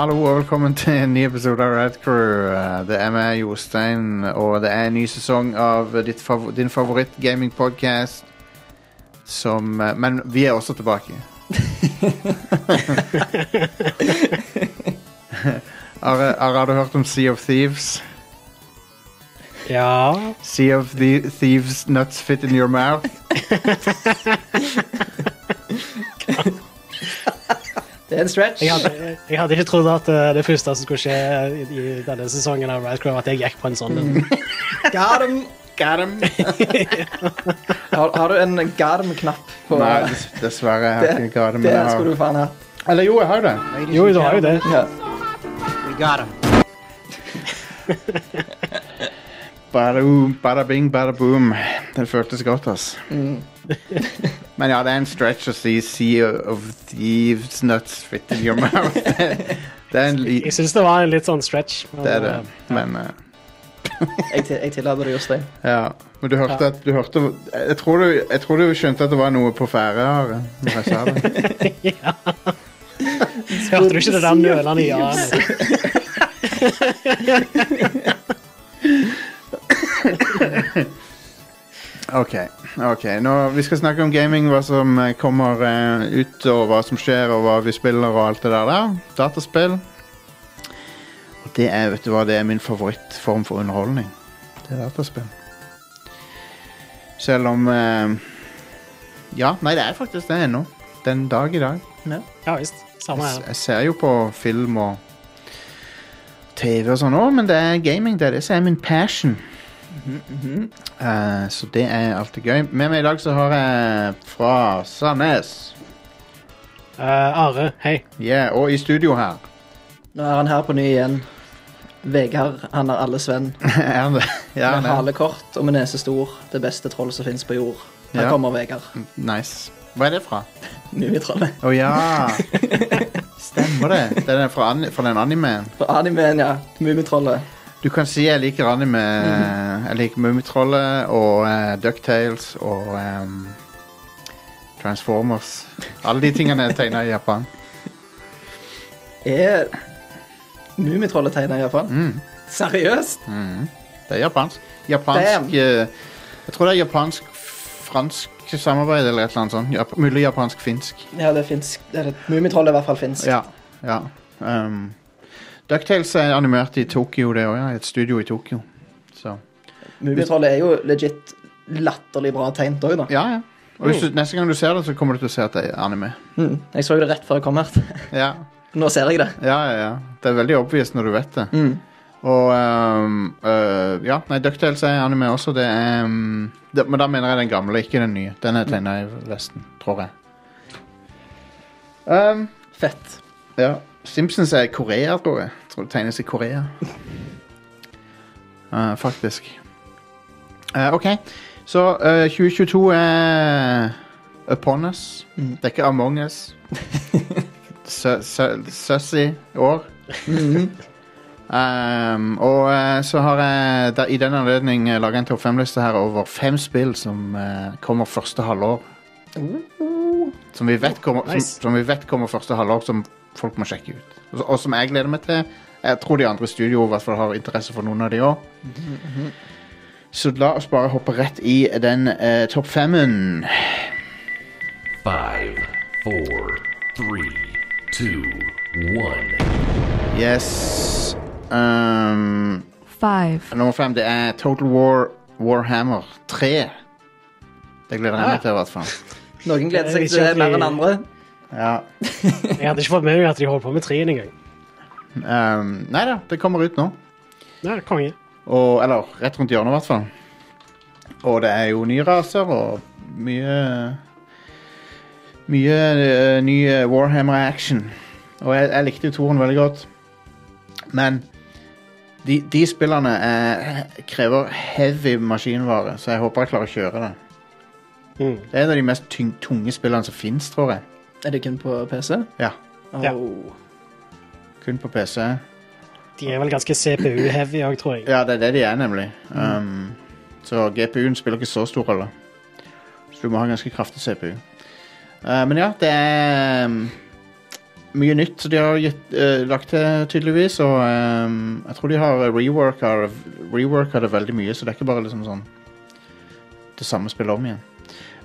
hallo og velkommen til en ny episode av Red Crew. Eh, Det er meg, Jostein, og det er en ny sesong av favor din favoritt-gaming-podkast. Som eh, Men vi er også tilbake. Are, har du hørt om Sea of Thieves? Ja. Sea of the Thieves nuts fit in your mouth? Det er en stretch. Jeg hadde, jeg hadde ikke trodd at eh, det første som skulle skje i, i denne sesongen av Red Crow, at jeg gikk på en sånn en. Got garm. Har, har du en garm-knapp på Nei, dess- dessverre. Jeg har ikke garm. Det skulle du faen hatt. Eller jo, jeg har det. Jo, du har jo det. Ja. We got him. Bada, boom, bada bing, bada boom. Det føltes godt, ass. Men ja, det er en stretch å si Sea of Thieves nuts fit in your mouth. det er en li... Jeg syns det var en litt sånn stretch. men, Det er det. ja. Men uh... Jeg, til- jeg tillater det, Jostein. ja. Men du hørte at du hørte, jeg, tror du, jeg tror du skjønte at det var noe på ferde her eh, når jeg sa det. ja. Hørte du ikke det der nølende ja-et? OK. ok, nå, Vi skal snakke om gaming, hva som eh, kommer eh, ut, og hva som skjer, og hva vi spiller, og alt det der. der. Dataspill. Og det er, vet du hva, det er min favorittform for underholdning. Det er dataspill. Selv om eh, Ja, nei, det er faktisk det ennå. Den dag i dag. Ja visst. Samme Jeg, jeg ser jo på film og TV og sånn òg, men det er gaming. Det er det som er min passion. Eh, så det er alltid gøy. Med meg i dag så har jeg fra Sandnes. Eh, Are, hei. Yeah, og i studio her. Nå er han her på ny igjen. Vegard, han er alles venn. er han det? Ja, med hale kort og med nese stor. Det beste trollet som fins på jord. Her Ja. kommer Vegard. Nice. Hva er det fra? Mummitrollet. Å ja! Stemmer det. Det er fra, an fra den animeen. Fra animeen, ja. Mummitrollet. Du kan si jeg liker anime. Jeg liker Mummitrollet og uh, Ducktales og um, Transformers. Alle de tingene er tegna i Japan. Er Mummitrollet tegna i Japan? Mm. Seriøst? Det er japansk. Japansk eh, Jeg tror det er japansk-fransk samarbeid eller et eller annet sånt. Jap mulig japansk-finsk. Ja, det fins. Mummitrollet er i hvert fall finsk. Ja. ja. Um, Ducktales er animert i Tokyo, det òg. Ja. Et studio i Tokyo. Så er jo legit latterlig bra tegnet òg, da. ja, ja. Og hvis du, neste gang du ser det, så kommer du til å se at det er anime. Mm. Jeg så jo det rett før jeg kom her. Ja, Nå ser jeg det. ja, ja. ja. Det er veldig obvious når du vet det. Mm. Og um, uh, Ja, nei, Ducktales er anime også. Det er um, det, Men da mener jeg den gamle, ikke den nye. Den er tegna i Vesten, tror jeg. Um, Fett. ja. Simpsons er Korea, tror jeg. Tror det tegnes i Korea. Uh, faktisk. Uh, OK, så uh, 2022 er upon us. Mm. Det er ikke Among us. Su- su- Sussy år. Um, og eh, så har jeg der, i den anledning laga en topp fem-liste her over fem spill som eh, kommer første halvår. Som vi vet kommer, Nice. som, som vi vet kommer første halvår, som folk må sjekke ut. Og, og som jeg gleder meg til. Jeg tror de andre studioer studio hvert fall har interesse for noen av de òg. Så la oss bare hoppe rett i den eh, topp femmen. Five, four, three, two, one. Yes. Um, five, nummer fem det er Total War Warhammer 3. Det gleder jeg meg Ah. til, i hvert fall. Noen gleder seg til det mer enn andre. Ja. Jeg hadde ikke fått med meg at de holdt på med treen engang. Um, nei da, det kommer ut nå. Nei, konge. Og, eller rett rundt hjørnet, i hvert fall. Og det er jo nye raser og mye Mye uh, ny eh, Warhammer-action. Og jeg, jeg likte jo toren veldig godt. Men de, de spillene er, krever heavy maskinvare, så jeg håper jeg klarer å kjøre det. Mm. Det er en av de mest tunge spillene som fins, tror jeg. Er det kun på PC? Ja. Oh. Ja. Kun på PC. De er vel ganske CPU-heavy òg, tror jeg. Ja, det er det de er, nemlig. Um, så GPU-en spiller ikke så stor rolle. Så du må ha ganske kraftig CPU. Uh, men ja, det er um, mye nytt de har gitt, uh, lagt til, tydeligvis. Og um, jeg tror de har reworka, reworka det veldig mye, så det er ikke bare liksom sånn det samme spillet om igjen.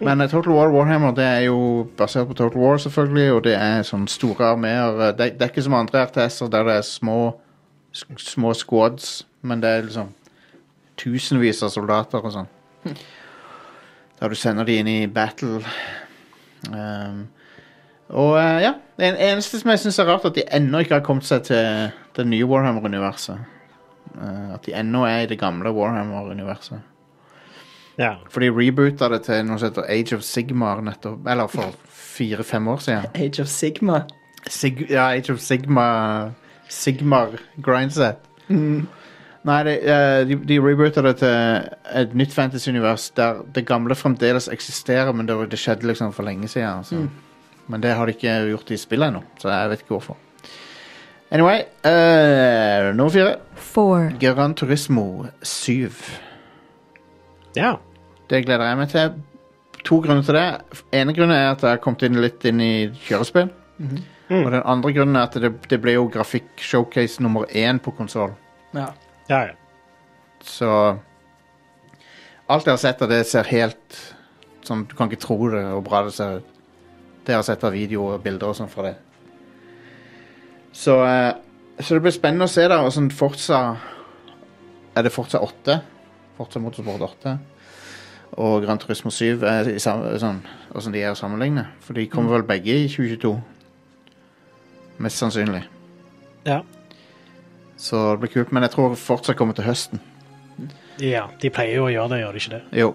Men uh, Total War Warhammer det er jo basert på Total War, selvfølgelig, og det er sånn store armeer. Eh, Det, det er ikke som andre RTS-er der det er små, små squads, men det er liksom tusenvis av soldater og sånn. Der du sender de inn i battle. Um, og uh, ja, det en- eneste som jeg syns er rart, at de ennå ikke har kommet seg til det nye Warhammer-universet. Uh, at de ennå er i det gamle Warhammer-universet. Ja. For de reboota det til noe som heter Age of Sigmar nettopp, eller for fire-fem år siden. Age of Sigma. Sig ja, Age of Sigma Sigmar grindset. Nei, de, eh, de, de reboota det til et nytt fantasy-univers der det gamle fremdeles eksisterer, men det, det skjedde liksom for lenge siden. Så. Men det har de ikke gjort i spillet ennå, så jeg vet ikke hvorfor. Anyway, uh, nummer fire. four, Gran Turismo 7. ja. Det gleder jeg meg til. To grunner til det. ene grunnen er at jeg har kommet inn litt inn i kjørespill. Og den andre grunnen er at det, det ble jo grafikk-showcase nummer én på konsoll. Ja. Ja, ja. Så Alt jeg har sett av det, ser helt sånn Du kan ikke tro det hvor bra det ser ut. Det jeg har sett av videoer og bilder og sånn fra det. Så, eh, så det blir spennende å se da åssen Forza Er det Forza 8? Forza Motorsport 8 og Gran Turismo 7 er i sånn, de er å sammenligne. For de kommer vel begge i 2022. Mest sannsynlig. ja. Så det blir kult. Men jeg tror fortsatt kommer til høsten. Ja, de pleier jo å gjøre det, gjør de ikke det? Jo.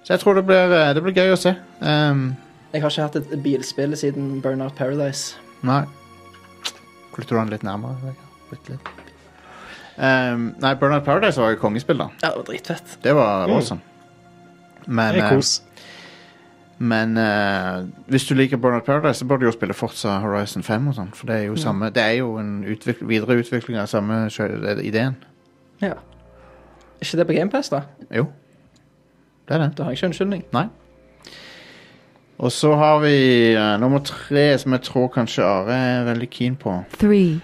Så jeg tror det blir, eh, det blir gøy å se. Um, Jeg har ikke hatt et bilspill siden Burnout Paradise. nei. Kunne du den litt nærmere? Bitte litt. Um, nei, Burnout Paradise var jo kongespill, da. Ja, det var dritfett. Det var awesome. Men, Det er eh, kos. men uh, hvis du liker Burnout Paradise, så bør du jo spille Forza Horizon 5 og sånn. For det er jo, samme, det er jo en utvikl videre utvikling av samme eh, ideen. Ja. Er ikke det på GamePass, da? Jo. Det er det. Da har jeg ikke unnskyldning. Nei. Og så har vi uh, nummer tre, som jeg tror kanskje Are er veldig keen på. three,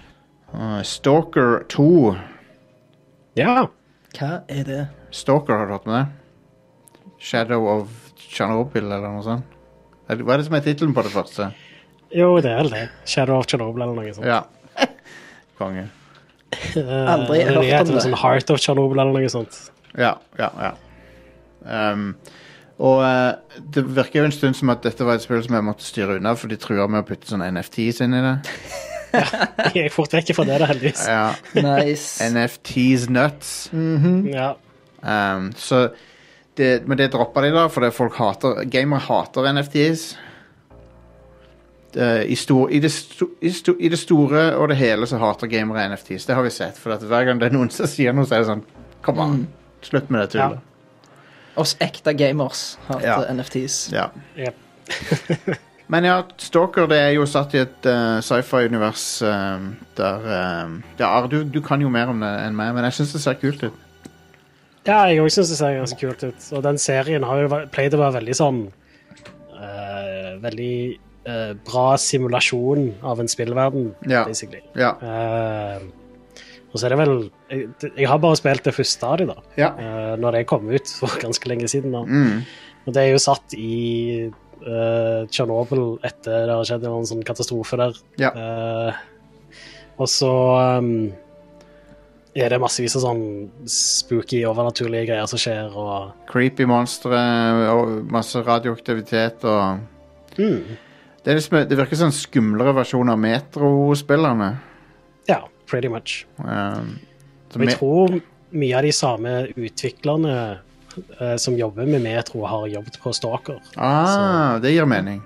Uh, Stalker 2. Ja. Hva er det? Stalker, har du hørt med det? Shadow of Chernobyl, eller noe sånt. Er det- Hva er det som er tittelen på det første? Jo, det er vel det. Shadow of Chernobyl eller noe sånt. Ja. Konge. Eh, Aldri hørt heter om vel det. Sånn Heart of Chernobyl eller noe sånt. Ja, ja, ja. Um, og eh, det virker jo en stund som at dette var et spill som jeg måtte styre unna, for de truer med å putte sånn NFTs inn i det. Jeg er fort vekk fra det, da, heldigvis. Ja, Nice. NFTs nuts. Ja. Um, så det, men det droppa de da, fordi folk hater Gamere hater NFTs. Det- I, stor, i, det sto, i, sto, I det store og det hele så hater gamere NFTs. Det har vi sett. For at hver gang det er noen som sier noe, så er det sånn Kom an, slutt med det tullet. Oss ekte gamers hater Ja. NFTs. Ja. Jep. Men ja, Stalker det er jo satt i et uh, sci-fi-univers uh, der uh, Ja, du, du kan jo mer om det enn meg, men jeg syns det ser kult ut. Ja, jeg òg syns det ser ganske kult ut. Og den serien har jo pleid å være veldig sånn Veldig bra simulasjon av en spillverden, Ja. basically. Ja. Og så er det vel jeg, jeg har bare spilt det første av de da, ja. når det kom ut for ganske lenge siden. Mm. Og det er jo satt i uh, Tsjernobyl etter det har skjedd en sånn katastrofe der. Ja. Uh, og så um, er det massevis av sånn spooky, overnaturlige greier som skjer, og Creepy monstre og masse radioaktivitet og mm, Det, er liksom, det virker som en skumlere versjon av Metro-spillerne. Ja, pretty much. Um, jeg tror mye av de samme utviklerne som jobber med Metro, har jobbet på Stalker. ah, det gir mening.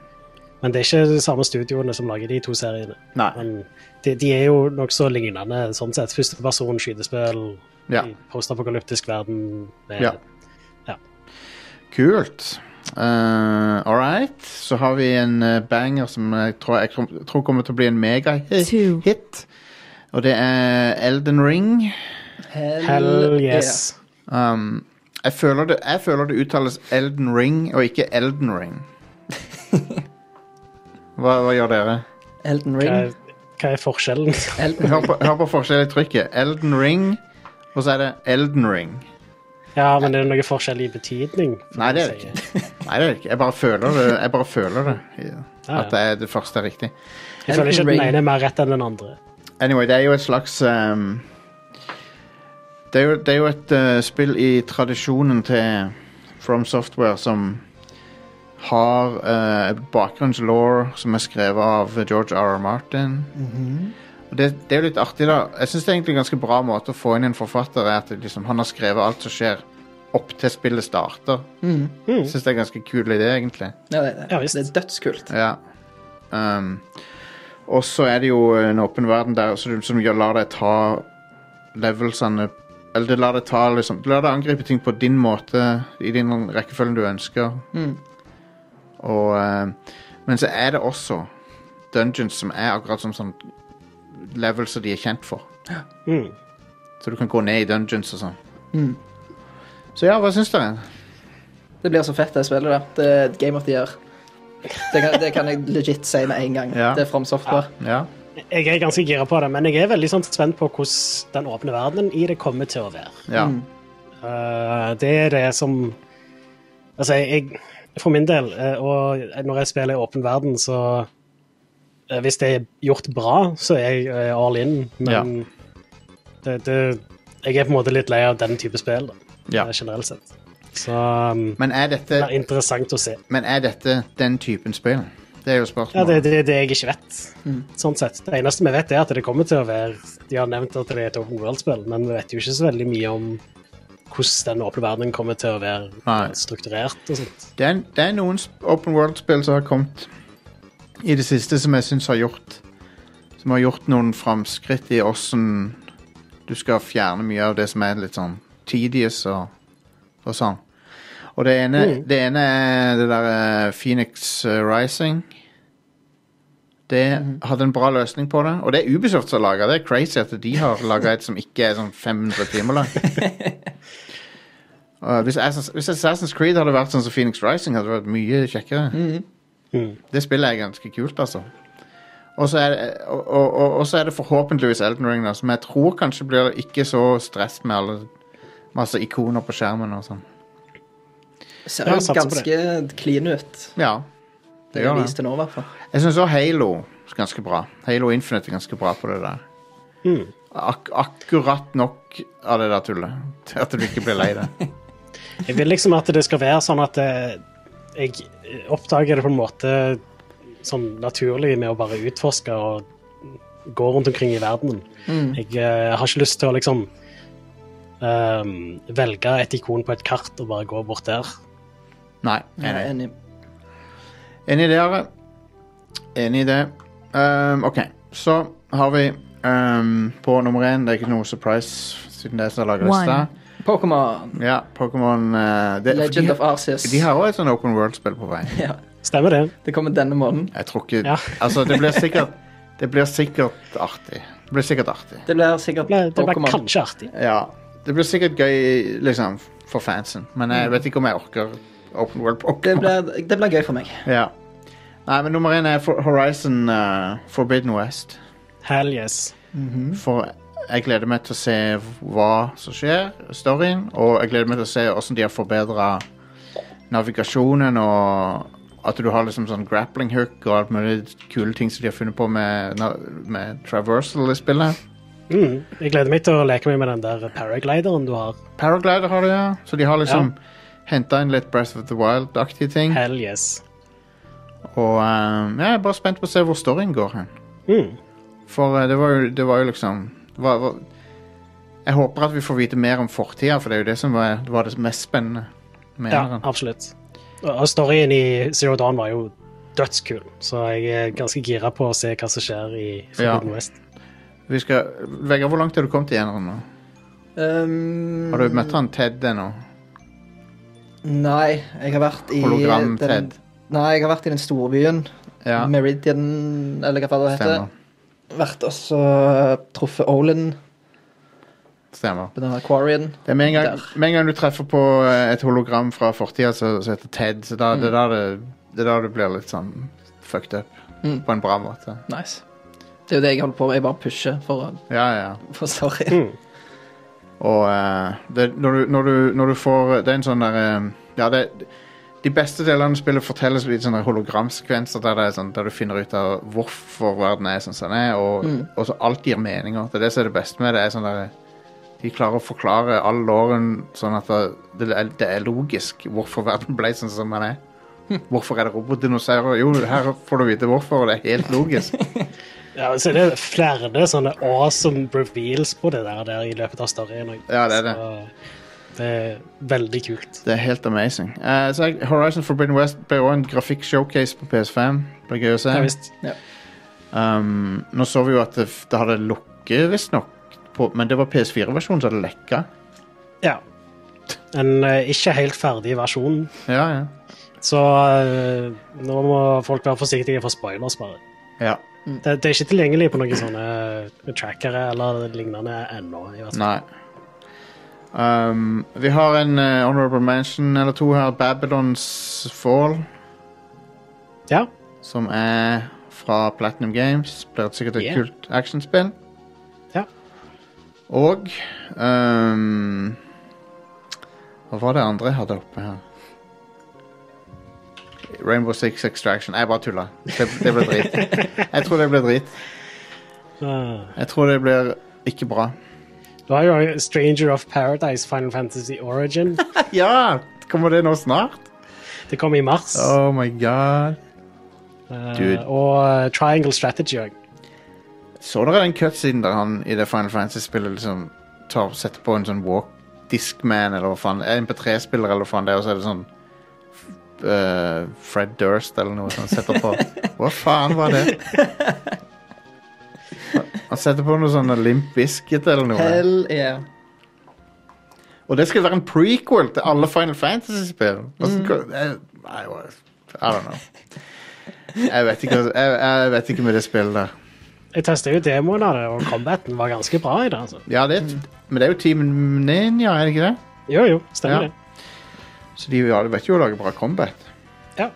Men det er ikke de samme studioene som lager de to seriene. Nei. Men de, de er jo nokså lignende sånn sett. Førsteperson skytespill Ja. postapokalyptisk verden. Med, Ja. Kult. Uh, All right. Så har vi en eh, banger som jeg tror, jeg tror kommer til å bli en megahit. Og det er Elden Ring. Hell yes. Um, jeg, føler det, jeg føler det uttales Elden Ring og ikke Elden Ring. Hva, hva gjør dere? Elden Hva Ring. er, hva er forskjellen? Elden Hør på, hør på forskjell i trykket. Elden Ring, og så er det Elden Ring. Ja, men er det noe forskjell i betydning? Nei, det er det ikke. Nei, det er det ikke. Jeg bare føler det. Jeg bare føler det. Ja, At det, er, det første er riktig. Jeg føler ikke at den ene er mer rett enn den andre. Anyway, det er jo et slags ehm, det, er jo, det er jo et uh, spill i tradisjonen til From Software som har uh, bakgrunnslaw som er skrevet av George R. R. Martin. Og det, det er jo litt artig, da. Jeg syns det er egentlig en ganske bra måte å få inn en forfatter er at liksom, han har skrevet alt som skjer opp til spillet starter. Mm. Jeg syns det er en ganske kul idé, egentlig. Ja, det, Ja, visst. det er dødskult. Ja. Um, og så er det jo en åpen verden der som, som lar deg ta levelsene Eller det lar deg ta liksom, det lar deg angripe ting på din måte, i din rekkefølgen du ønsker. Mm. Og, um, men så er det også dungeons som er akkurat som sånn levels som de er kjent for. Mm. Så du kan gå ned i dungeons og sånn. Mm. Så ja, hva syns dere? Det blir så fett, det spillet der. Det er Game of the Year. Det kan, det kan jeg legit si med en gang. Ja. Det er From Software. Ja. Jeg er ganske gira på det, men jeg er veldig sånn spent på hvordan den åpne verdenen i det kommer til å være. ja. Eh, det er det som Altså, jeg For min del, uh, og når jeg spiller i åpen verden, så uh, Hvis det er gjort bra, så er jeg all in, men det, det, jeg er på en måte litt lei av den type spill, da, Ja. generelt sett. Så um, Men er dette, det er interessant å se. men er dette den typen spill? Det er jo Ja, det er det, det jeg ikke vet. Sånn sett. Det eneste vi vet, er at det kommer til å være De har nevnt at det er et open world-spill, men vi vet jo ikke så veldig mye om hvordan den åpne verdenen kommer til å være Nei. strukturert og sånt. Det er, det er noen open world-spill som har kommet i det siste som jeg syns har gjort Som har gjort noen framskritt i åssen du skal fjerne mye av det som er litt sånn tedious og, og sånn. Og det ene, Mm. det ene er det der eh, Phoenix eh, Rising. Det hadde en bra løsning på det. Og det er Ubisoft som har laga det. er crazy at de har laga et som ikke er sånn 500 timer langt. uh, hvis, Assassin's, hvis Assassin's Creed hadde vært sånn som Phoenix Rising, hadde det vært mye kjekkere. Mm. Det spillet er ganske kult, altså. Så er, og så er det forhåpentligvis Elden Ring, da, som jeg tror kanskje blir ikke så stress med alle masse ikoner på skjermen og sånn. Ser jo ganske clean ut. Ja, Det det gjør det. nå, i hvert fall. Jeg syns også Halo er ganske bra. Halo Infinite er ganske bra på det der. Mm. Ak akkurat nok av det der tullet til at du ikke blir lei det. Jeg vil liksom at det skal være sånn at eh, jeg oppdager det på en måte sånn naturlig med å bare utforske og gå rundt omkring i verden. Mm. Jeg eh, har ikke lyst til å liksom um, velge et ikon på et kart og bare gå bort der. Nei, enig. enig. dere. Enig i det. Um, OK, så har vi um, på nummer én Det er ikke noe surprise, siden det er som har laga One. lista. Pokémon. Ja, Pokémon uh, det- Legend de, of Arceus. de har òg et sånn open world-spill på vei. ja, Stemmer det? det kommer denne måneden. Jeg tror ikke Ja. Altså, det blir sikkert Det blir sikkert artig. Det blir sikkert artig. Det blir sikkert Det ble, det ble Pokémon. kanskje artig. Ja. Det blir sikkert gøy, liksom, for fansen. Men jeg vet ikke om jeg orker open world Det Pokémon. det blir gøy for meg. Ja. Nei, men nummer én er For- Horizon uh, Forbidden West. Hell yes. For jeg gleder meg til å se hva som skjer, storyen, og jeg gleder meg til å se hvordan de har forbedra navigasjonen, og at du har liksom sånn grappling hook og alt mulig kule ting som de har funnet på med, na- med traversal i spillet. Mm. Jeg gleder meg til å leke meg med den der paraglideren du har. Paraglider har de, ja. Så de har liksom henta inn litt Breath of the Wild-aktige ting. Hell yes. Og um, jeg er bare spent på å se hvor storyen går hen. Mm. For uh, det var jo, det var jo liksom det var, var, Jeg håper at vi får vite mer om fortida, for det er jo det som var, det var det mest spennende med Ja, den. absolutt. Og storyen i Zero Dawn var jo dødskul, så jeg er ganske gira på å se hva som skjer i Forbidden Ja. West. Vi skal, Vegard, hvor langt har du kommet i eneren nå? Um, Har du møtt han Ted ennå? Nei, jeg har vært i den, Hologram-Ted? Nei, jeg har vært i den storbyen. Ja, Meridian, eller hva det heter. stemmer. Vært også truffet Olin stemmer. på denne Quarrien. Det er med en, gang, med en gang du treffer på eh, et hologram fra fortida som som heter Ted, så da, det, er da det, det er det blir litt sånn fucked up. på en bra måte. Nice. Det er jo det jeg holder på med. Jeg bare pusher for, å- Ja, ja. for storyen. Og uh, det, når, du, når, du, når du får Det er en sånn der eh, Ja, det De beste delene av spillet fortelles i sånne hologramsekvenser der, er sånn, der du finner ut av hvorfor verden er sånn som den er, og, og så alt gir meninger. Det er det som er det beste med det. er sånn der De klarer å forklare all låren sånn at det, det, er, det er logisk hvorfor verden ble sånn som den er. Hvorfor er det robotdinosaurer? Jo, her får du vite hvorfor, og det er helt logisk. Ja, så det er flere sånne awesome reveals på det der, der i løpet av storyen. Ja, det er det. Så det er veldig kult. Det er helt amazing. Uh, så Horizon Forbidden West ble også en grafikk-showcase på PS5. Det ble gøy å se. Ja, visst. Um, nå så vi jo at det, det hadde lukket, visstnok, på- men det var PS4-versjonen som hadde lekka. Ja. En uh, ikke helt ferdig versjon. Ja, ja. Så uh, nå må folk være forsiktige for spoilers, bare. ja. Det, det er ikke tilgjengelig på noen sånne eh, trackere eller lignende ennå. Nei. Um, vi har en uh, honorable mention eller to her. Babylons Fall, Ja. som er fra Platinum Games. Blir sikkert et Yeah. kult actionspill. Ja. Og um, Hva var det andre jeg hadde oppe her? Rainbow Six Extraction. Jeg bare tulla. Det, det ble drit. Jeg tror det blir drit. Ah. Jeg tror det blir ikke bra. Du har jo Stranger of Paradise, Final Fantasy Origin. Ja! Kommer det nå snart? Det kommer i mars. Oh my god. Eh, dude. og eh, Triangle Strategy òg. Så dere den cutscenen der han i det Final Fantasy-spillet liksom tar, setter på en sånn walk Discman eller hva faen MP3-spiller eller hva faen det er, og så er det sånn eh, Fred Durst eller noe sånt setter på. Hva faen var det? Han setter på noe sånn Limp Biscuit eller noe. Hell yeah. Og det skal være en prequel til alle Final Fantasy-spill. Mm. I, jeg- I don't know. Jeg vet ikke, jeg, jeg vet ikke med det spillet der. Jeg testa jo demoen av det, og combaten var ganske bra i det. altså. Ja, det er, men det er jo Team Ninja, er det ikke det? Jo, jo, stemmer Ja. det. Så de, vet jo å lage bra combat. Ja.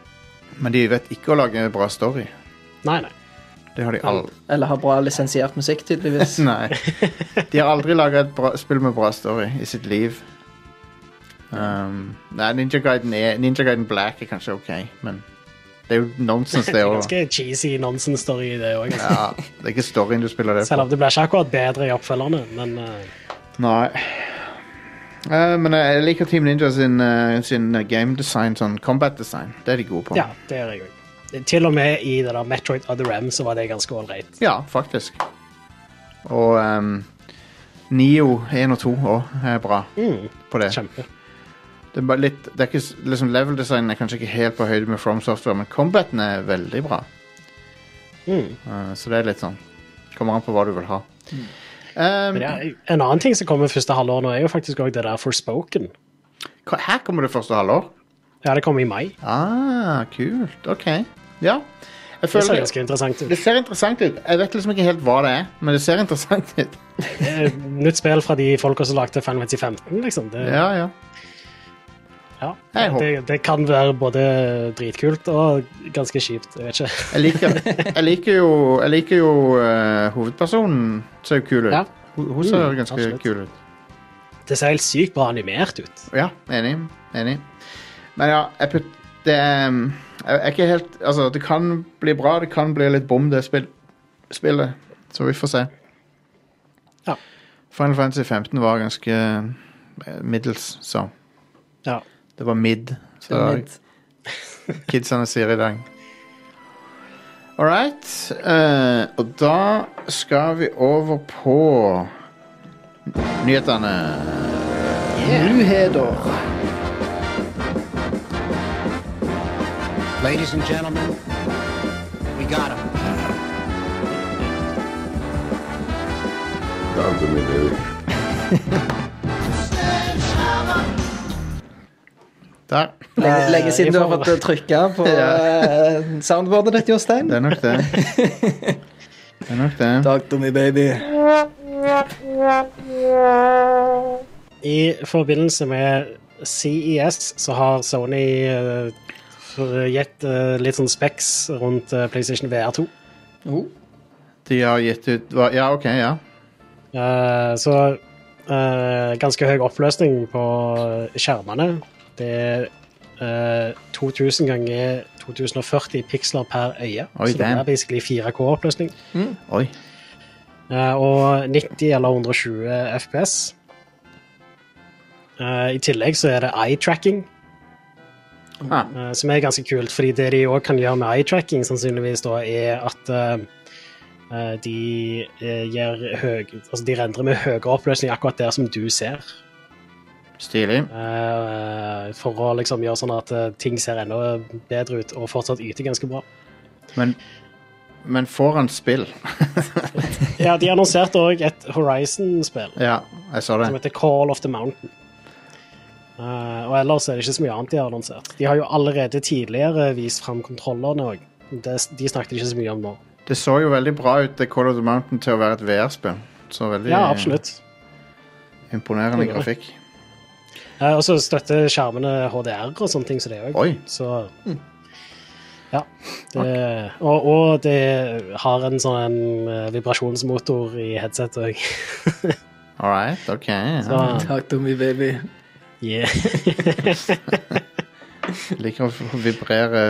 Men de vet ikke å lage bra story. Nei, nei. Det har de aldri. Eller har bra lisensiert musikk, tydeligvis. Nei. De har aldri laga et bra, spill med bra story i sitt liv. Um, nei, Ninja Gaiden, er, Ninja Guiden, Black er kanskje ok, men det er jo nonsens, det Det òg. ganske cheesy nonsens-story, det òg. Altså. Ja, det er ikke storyen du spiller det Selv om det blir ikke akkurat bedre i oppfølgerne, men uh... Nei. Eh, men jeg liker Team Ninja sin, eh, sin game design, sånn combat design. Det er de gode på. ja, det gjør jeg òg. Til og med i det der Metroid Other M så var det ganske ålreit. Ja, faktisk. Og um, Nio 1 og 2 òg er bra Mm, på det. kjempe. Det er bare litt, det er ikke, s- liksom Level design er kanskje ikke helt på høyde med From Software, men combaten er veldig bra. Mm. Eh, så det er litt sånn Kommer an på hva du vil ha. Um, en annen ting som kommer første halvår nå, er jo faktisk òg det der Forspoken. her kommer det første halvår. Ja, det kommer i mai. Ah, kult. OK. Ja. Det ser ganske interessant ut. Det ser interessant ut. Jeg vet liksom ikke helt hva det er, men det ser interessant ut. Nytt spill fra de folka som lagde Final Fantasy 15, liksom. Det, Ja, ja. Ja, det, det kan være både dritkult og ganske kjipt. Jeg vet ikke. Jeg liker, jeg liker jo, jeg liker jo uh, hovedpersonen. Ser jo kul ut. Ja. Hun, ser Mm, ganske absolutt. kul ut. Det ser helt sykt bra animert ut. Ja, enig. enig. Men ja, jeg putt, det um, Jeg er ikke helt Altså, det kan bli bra, det kan bli litt bom, det spill, spillet. Så vi får se. Ja. Final Fantasy 15 var ganske eh, middels, så Ja. Det var mid, så mid. kidsene sier i dag. All right. Uh, og da skal vi over på nyhetene. Nyheter. Ladies and gentlemen, we got him. Talk Der. Lenge, lenge siden du har fått trykke på ja. soundboardet ditt, Jostein. Det er nok det. Det er nok det. Takk, to baby. I forbindelse med CES så har Sony eh, gitt eh, litt sånn specs rundt eh, PlayStation VR 2. Oh. De har gitt ut Ja, OK, ja. Eh, så eh, ganske høy oppløsning på skjermene. Det er uh, 2000 ganger 2040 piksler per øye. Oi, så det er basically 4K-oppløsning. Oi. Uh, og 90 eller 120 FPS. Uh, I tillegg så er det eye-tracking, Ah, Uh, som er ganske kult. fordi det de òg kan gjøre med eye-tracking, sannsynligvis, da, er at eh, eh, de eh, gir høy, altså de rendrer med høyere oppløsning akkurat der som du ser. Stilig. Uh, for å liksom gjøre sånn at uh, ting ser enda bedre ut og fortsatt yter ganske bra. Men, men får han spill? Ja, De annonserte òg et Horizon-spill. ja, jeg så som heter Call of the Mountain. Uh, og ellers er det ikke så mye annet de har annonsert. De har jo allerede tidligere vist fram kontrollerne òg. De snakket ikke så mye om nå. Det så jo veldig bra ut, det Call of the Mountain, til å være et VR-spill. Ja, absolutt. imponerende Det er det. grafikk. Eh, og så støtter skjermene HDR og sånne ting som det òg. Så ja. Det, og, og det har en sånn en vibrasjonsmotor i headsetet òg. All right, OK. Så Takk, Tommy baby. yeah. Liker å vibrere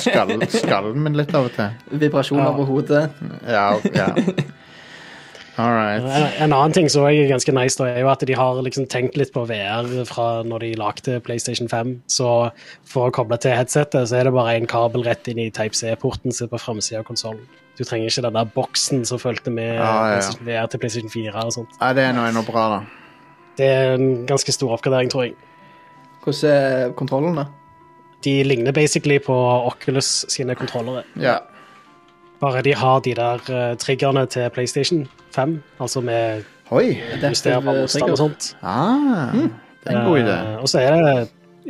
skall, skallen min litt av og til. Vibrasjoner Ja. på hodet. Ja, ja. En, en annen ting som er ganske nice, da, er jo at de har liksom tenkt litt på VR fra når de lagde PlayStation 5. Så for å koble til headsetet, så er det bare en kabel rett inn i Type C-porten som er på framsida av konsollen. Du trenger ikke den der boksen som fulgte med ah, ja, ja. VR til PlayStation 4 og sånt. Ja, det er noe, noe bra, da. Det er en ganske stor oppgradering, tror jeg. Hvordan er kontrollene? De ligner basically på Oculus sine kontrollere. Ja. Bare de har de der uh, triggerne til PlayStation 5, altså med Oi. justerbar motstand og sånt. Ah, det er en god idé. Uh, og så er det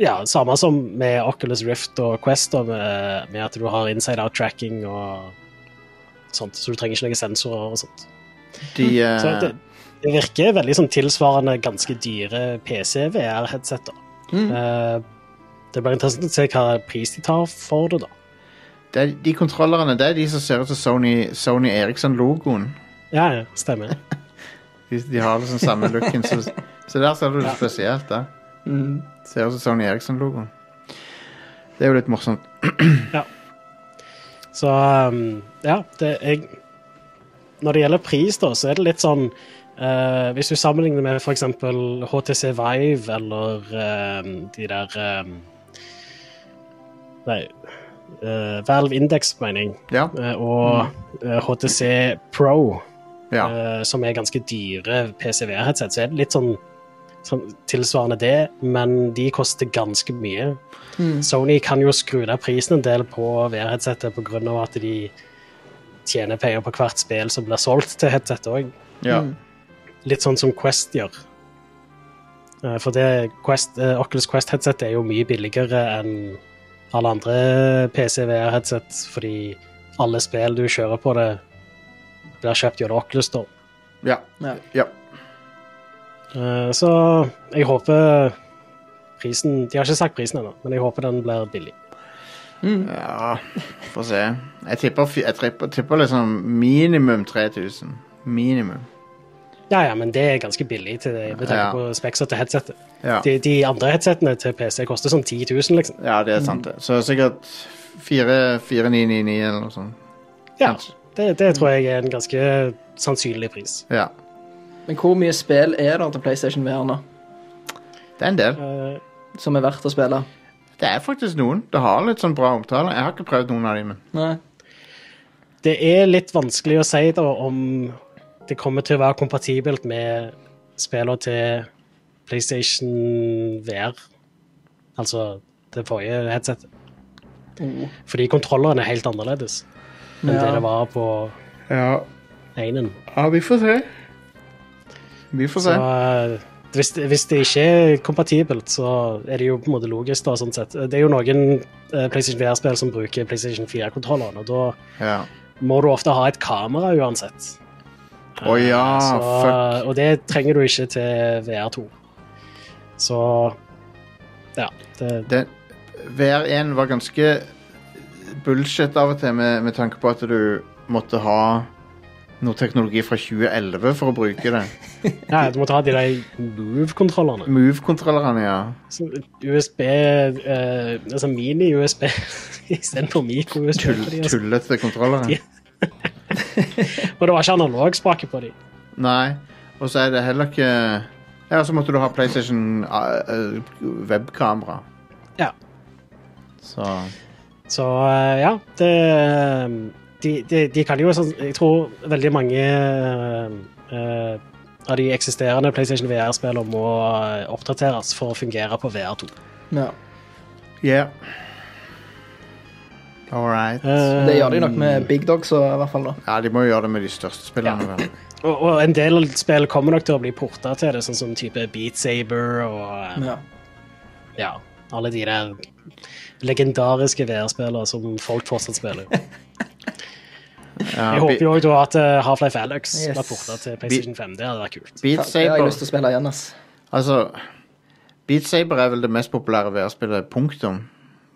ja, samme som med Oculus Rift og Quest, og med, med at du har inside out tracking og sånt, så du trenger ikke noen sensorer og sånt. De uh... Så det, det virker veldig sånn tilsvarende ganske dyre PC-VR-headseter. Mm. Uh, det blir interessant å se hva pris de tar for det, da. Det er, De kontrollerne det er de som ser ut som Sony, Sony Eriksson-logoen. Ja, ja, stemmer. De, de har liksom samme looken. Så, så der ser du det spesielt. da. Mm. Ser ut som Sony Eriksson-logoen. Det er jo litt morsomt. ja. Så um, ja, det jeg Når det gjelder pris, da, så er det litt sånn uh, Hvis du sammenligner med f.eks. HTC Vive eller uh, de der um, Nei eh, Valve Index, mener jeg, Ja. eh, og eh, HTC Pro, ja. eh, som er ganske dyre PCV-headset, så er det litt sånn, sånn tilsvarende det, men de koster ganske mye. Sony kan jo skru ned prisen en del på VR-headsetet pga. at de tjener penger på hvert spill som blir solgt til headset òg. ja. Litt sånn som Quest gjør. Eh, For det Quest, Oculus Quest-headset er jo mye billigere enn alle andre PC-VR-headset, fordi alle spill du kjører på det, blir kjøpt gjennom Oculus da. ja. Ja. ja. Eh, Så jeg håper prisen De har ikke sagt prisen ennå, men jeg håper den blir billig. Ja, få se. Jeg tipper, jeg tipper, tipper liksom minimum 3000. Minimum. Ja, ja, men det er ganske billig til det, med tanke Ja. på spekser til headsetet. Ja, De, de andre headsetene til PC koster sånn 10 000, liksom. ja det er sant, det. Så sikkert 4999 eller noe sånt. Ja, det, det tror jeg er en ganske sannsynlig pris. Ja. Men hvor mye spill er det til PlayStation VR nå, Det er en del. Uh, som er verdt å spille? Det er faktisk noen. Det har litt sånn bra omtale. Jeg har ikke prøvd noen av dem, men Nei. det er litt vanskelig å si da om det kommer til å være kompatibelt med spillene til PlayStation VR. Altså det forrige headsetet. Mm. Fordi kontrolleren er helt annerledes enn Ja. det det var på Ja, 1-en. ja vi får se. Vi får se. Så, hvis, det, hvis det ikke er kompatibelt, så er det jo på en måte logisk. da, sånn sett. Det er jo noen eh, PlayStation VR-spill som bruker PlayStation 4-kontrolleren, og da Ja. må du ofte ha et kamera uansett. Å ja, Eh, så, fuck. Og det trenger du ikke til VR2. Så ja. Det, Det, VR1 var ganske bullshit av og til med, med tanke på at du måtte ha noe teknologi fra 2011 for å bruke det. Ja, du måtte ha de der Move-kontrollerne. Move-kontrollerne, ja. Så USB eh, Altså mini-USB istedenfor mikro-USB. Tull, tullete kontrollere. Og det var ikke analogspake på dem. Nei. Og så er det heller ikke Ja, så måtte du ha PlayStation uh, webkamera. Ja. Så Så eh, ja, det de, de, de kan jo sånn Jeg tror veldig mange eh, eh, av de eksisterende PlayStation VR-spillene må eh, oppdateres for å fungere på VR2. Ja. yeah. All right. Eh, Det gjør de nok med Big Dogs og, i hvert fall. da. Ja, de må jo gjøre det med de største spillerne. vel. og, og en del spill kommer nok til å bli porta til det, sånn som type Beat Saber og eh, Ja. ja, alle de der legendariske VR-spillene som folk fortsatt spiller. Ja, Jeg håper jo da at eh, Half-Life Alex Yes. var porta til PlayStation 5. Det hadde vært kult. Beat Det har jeg Saber lyst til å spille igjen. ass. Altså Beat Saber er vel det mest populære VR-spillet, punktum.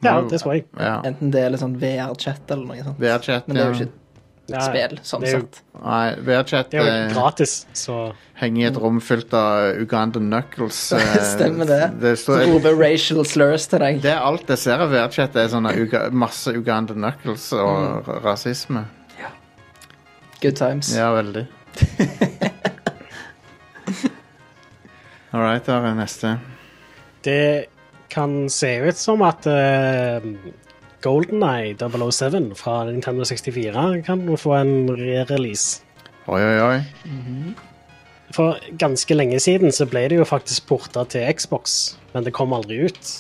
Ja, det tror jeg. Ja. Enten det eller sånn VR-chat eller noe sånt. VR-chat, Men det er jo ikke ikke Ja, spill, sånn det er jo- sett. Nei, VR-chat Det er jo eh, gratis, så henger i et rom fylt av Ugandan Knuckles. eh, Stemmer det. Det, Så står, roper racial slurs til deg. det er alt jeg ser av VR-chat, er sånne uga, masse Ugandan Knuckles og Mm. rasisme. Good times. Ja, veldig. All right, da er det neste. Det kan se ut som at uh, GoldenEye 007 fra Nintendo 64 kan få en re-release. Oi, oi, oi. For ganske lenge siden så ble det jo faktisk porta til Xbox, men det kom aldri ut.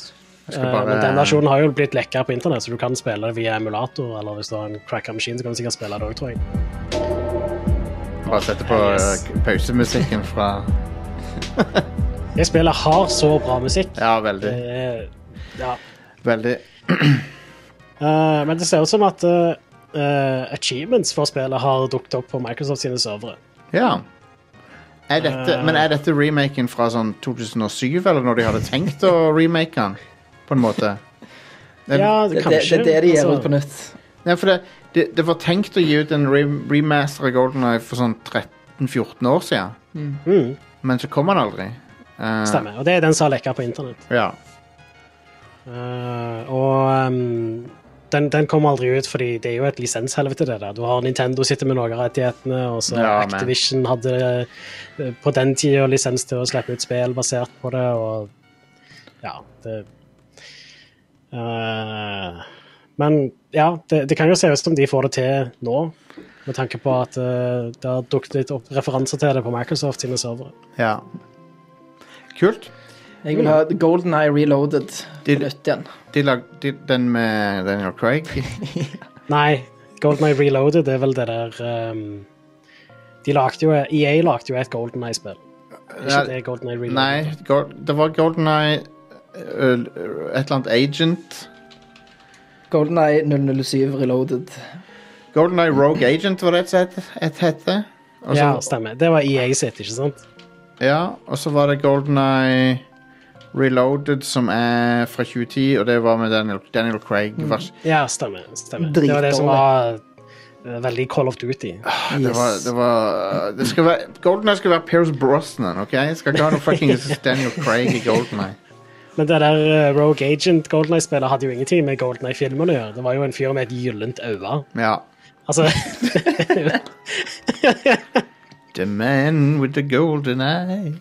Eh, bare- Men den versjonen har jo blitt lekka på internett, så du kan spille det via emulator, eller hvis du har en cracka maskin, så kan du sikkert spille det òg, tror jeg. Bare sette på Yes. eh, pausemusikken fra Det spillet har så bra musikk. Ja, veldig. Det er- ja. Veldig. Eh, men det ser ut som at eh, eh, achievements for spillet har dukket opp på Microsoft sine servere. Ja. Er dette, Eh. men er dette remaken fra sånn 2007, eller når de hadde tenkt å remake den? På en måte. Det, Ja, Det, det, det er det de gjør altså. ut på nytt. Nei, for det, det, det var tenkt å gi ut en re remaster av Golden Eye for sånn 13-14 år siden, Mm, men så kom han aldri. Eh, stemmer. Og det er den som har lekka på internett. Ja. Uh, og um, den, den kom aldri ut, fordi det er jo et lisenshelvete, det der. Du har Nintendo sitter med noen av rettighetene, og så Ja, men- Activision hadde eh, på den tida lisens til å slippe ut spill basert på det, og ja, det uh, Men ja, det, det kan jo se ut som de får det til nå, med tanke på at uh, det har dukket litt opp referanser til det på Microsoft sine servere. ja. Kult. Jeg vil ha Golden Eye Reloaded De- på nytt igjen. De lag, de, den med Daniel Craig. Nei, Golden Eye Reloaded det er vel det der um, De lagde jo EA lagde jo et Golden Eye-spill. Ikke det Golden Eye Reloaded. Nei, Gold, det var Golden Eye uh, Et eller annet Agent. Golden Eye 007 Reloaded. Golden Eye Rogue Agent var det et het- hette. Ja, stemmer. Det var EA sitt, ikke sant? Ja, og så var det Golden Eye Reloaded, som er fra 2010, og det var med Daniel, Daniel Craig. Vers- Ja, stemmer. stemmer. Det var det som var eh, veldig Call of Duty. Det var, det var det skal være, Golden Eye skal være Pierce Brosnan, OK? Jeg skal ikke ha noe fuckings Daniel Craig i Golden Eye. Men det der eh, Rogue Agent Golden Eye-spillet hadde jo ingenting med Golden Eye-filmen å gjøre. Det var jo en fyr med et gyllent øye. Ja. Altså The man with the golden eye.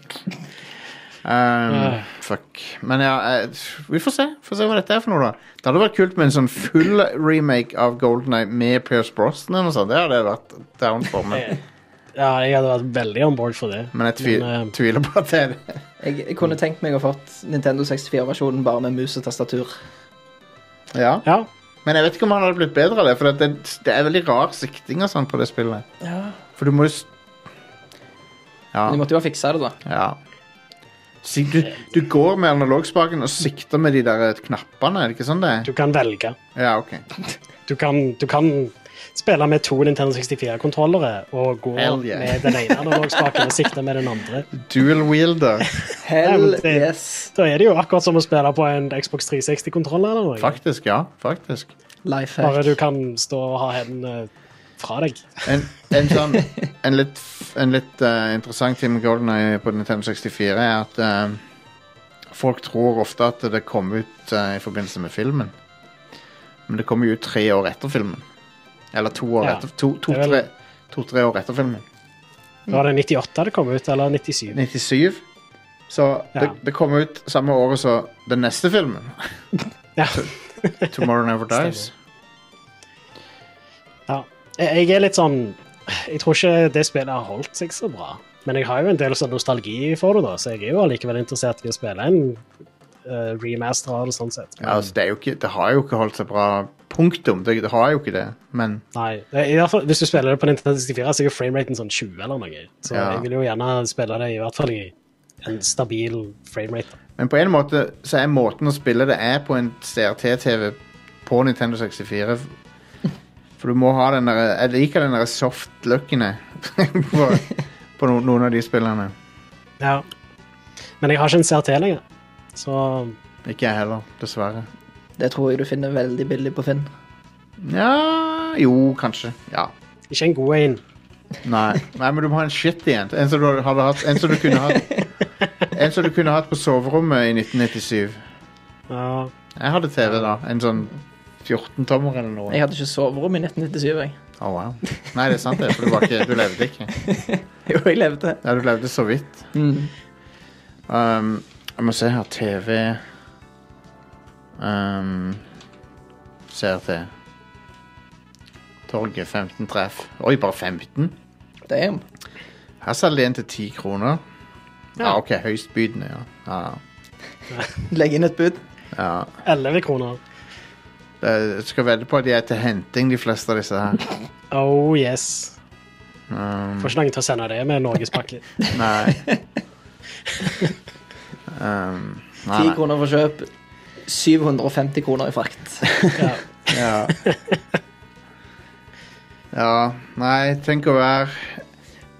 Um, fuck. Men ja, eh, vi får se. Får se hva dette er for noe, da. Det hadde vært kult med en sånn full remake av Golden Eye med Pierce Brosnan og sånn. Det hadde vært down for. meg. Ja, jeg hadde vært veldig on board for det. men jeg tvi, Men, eh, tviler på at det er det. Jeg, jeg kunne tenkt meg å fått Nintendo 64-versjonen bare med mus og tastatur. Ja. Ja. Men jeg vet ikke om han hadde blitt bedre av det, for det, det er veldig rar sikting og sånn på det spillet. For du må jo s- Ja. De måtte jo ha fiksa det, da. ja. Du, du går med analogspaken og sikter med de der knappene, er det ikke sånn det er? Du kan velge. Ja, OK. Du kan, du kan spille med to Nintendo 64-kontrollere og gå Hell yeah. med den ene analogspaken og sikte med den andre. Dual wielder. Hell men det- yes. Da er det jo akkurat som å spille på en Xbox 360-kontroller. eller noe. Faktisk, ja. Faktisk. Life Bare hack. du kan stå og ha hendene fra deg. En, en sånn En litt, en litt uh, interessant ting med GoldenEye på Nintendo 64 er at uh, folk tror ofte at det kom ut uh, i forbindelse med filmen. Men det kommer jo ut tre år etter filmen. Eller to år Ja. etter To-tre to, Det vel- to-tre år etter filmen. Var det 98 det kom ut, eller 97? 97. Så det, Ja. det kom ut samme året som den neste filmen. Ja. Tomorrow Never Dies. ja. Jeg jeg er litt sånn Jeg tror ikke det spillet har holdt seg så bra. Men jeg har jo en del sånn nostalgi for det, da, så jeg er jo allikevel interessert i å spille en uh, remaster av det. sånn sett. Men, Ja, altså, det, ikke, det har jo ikke holdt seg bra. Punktum. Det, det har jo ikke det. Men Nei, i hvert fall, Hvis du spiller det på Nintendo 64, så er jo frameraten sånn 20 eller noe. Så Ja. jeg vil jo gjerne spille det i hvert fall i en stabil framerate. Men på en måte så er måten å spille det er på en CRT-TV på Nintendo 64. For du må ha den der Jeg liker den der soft-looken på, på no, noen av de spillene. Ja. Men jeg har ikke en CRT lenger, så Ikke jeg heller, dessverre. Det tror jeg du finner veldig billig på Finn. Ja Jo, kanskje. Ja. ikke en god en. Nei. Nei, men du må ha en shitty en. En som du, hadde hatt, en som du kunne hatt En som du kunne hatt på soverommet i 1997. Ja. Jeg hadde TV da. En sånn 14-tommer eller noe. Jeg hadde ikke soverom i 1997, jeg. Å, wow. Nei, det er sant det, for du, var ikke, du levde ikke. Jo, jeg levde. Ja, du levde så vidt. Mm. Um, jeg må se her. TV um, CRT. Torget 15 treff. Oi, bare 15? Damn. Her selger de en til 10 kroner. Ja, Ja. OK. Høystbydende, ja. ja. Legg inn et bud. ja. 11 kroner. Jeg skal vedde på at de er til henting, de fleste av disse her. Oh yes. Um, Får ikke noen til å sende det med norgespakke. nei. Um, nei, 10 kroner for kjøp. 750 kroner i frakt. Ja. Ja. ja. Nei, tenk å være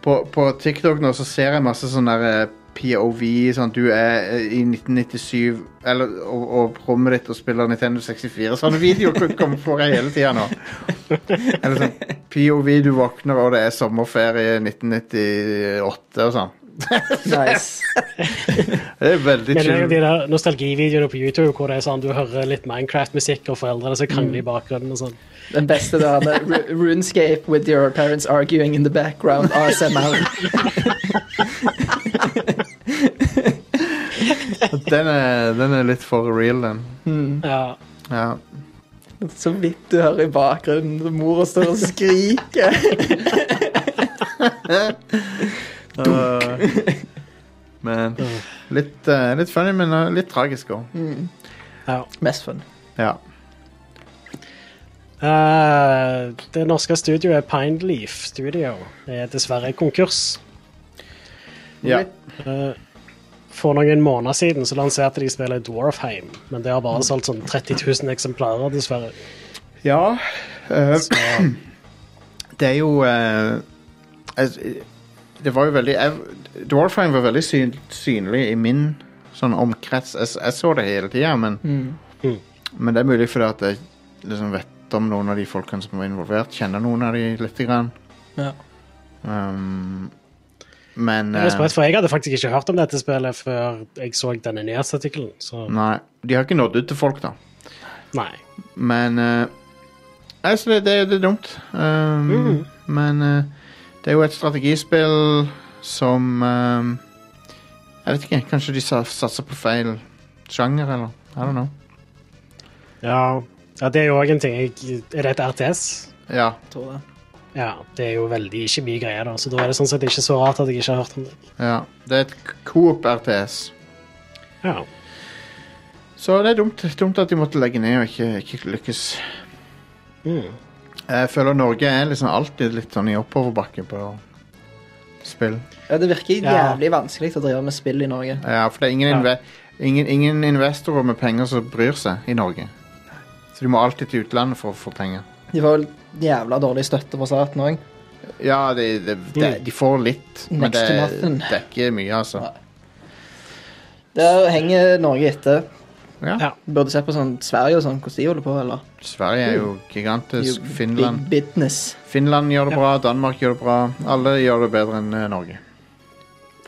på, på TikTok nå så ser jeg masse sånn der eh, POV, sånn at du er eh, i 1997 eller, og, og rommet ditt og spiller Nintendo 64. Sånne videoer kommer for deg hele tida nå. Eller sånn POV, du våkner og det er sommerferie 1998 og sånn. Nice. Det er veldig Men det er jo chill. de der nostalgivideoene på YouTube hvor det er sånn du hører litt Minecraft-musikk og foreldrene som krangler i bakgrunnen og sånn. Den beste da, med Ru- RuneScape with your parents arguing in the background. ASMR. Den er, den er litt for real, den. Ja. Ja. Så vidt du hører i bakgrunnen. så Mora står og skriker. Dunk. men litt, eh, litt funny, men uh, litt tragisk òg. ja. Mest fun. Ja. Uh, det norske studioet Pineleaf Studio er dessverre konkurs. ja. Eh, for noen måneder siden så lanserte de spillet Dwarfheim, men det har bare solgt sånn 30 000 eksemplarer, dessverre. ja eh, det er jo eh, Det var jo veldig Dwarfheim var veldig syn, synlig i min sånn omkrets. Jeg, jeg så det hele tida, men, Mm. men det er mulig fordi at jeg liksom vet om noen av de folkene som var involvert. Kjenner noen av de lite grann. Ja. Um, men jeg er eh, sprøtt, for jeg hadde faktisk ikke hørt om dette spillet før jeg så denne nyhetsartikkelen, så Nei, de har ikke nådd ut til folk, da. nei. Men uh, altså det, det, det er dumt. Um, mm. Men eh, det er jo et strategispill som um, Jeg vet ikke, kanskje de satser på feil sjanger, eller? I don't know. Ja, ja det er jo òg en ting. Er det et RTS? Ja. Jeg Tror det. Ja, det er jo veldig ikke mye greier, da, så da er det sånn sett ikke så rart at jeg ikke har hørt om det. ja. Det er et Coop RTS. Ja. Så det er dumt, dumt at de måtte legge ned og ikke, ikke lykkes. Mm. Jeg føler Norge er liksom alltid litt sånn i oppoverbakke på spill. Ja, det virker Ja. jævlig vanskelig å drive med spill i Norge. Ja, for det er ingen, Ja. inve ingen, ingen investorer med penger som bryr seg i Norge. Så du må alltid til utlandet for å få penger. De får vel jævla dårlig støtte fra staten òg. Ja, de, de, de, de får litt, men det, det er ikke mye, altså. Nei. Der henger Norge etter. Ja. Ja. Burde sett på sånn Sverige og sånn, hvordan de holder på, eller? Sverige er jo gigantisk. Jo, Finland Big business. Finland gjør det bra, Danmark gjør det bra. Alle gjør det bedre enn eh, Norge.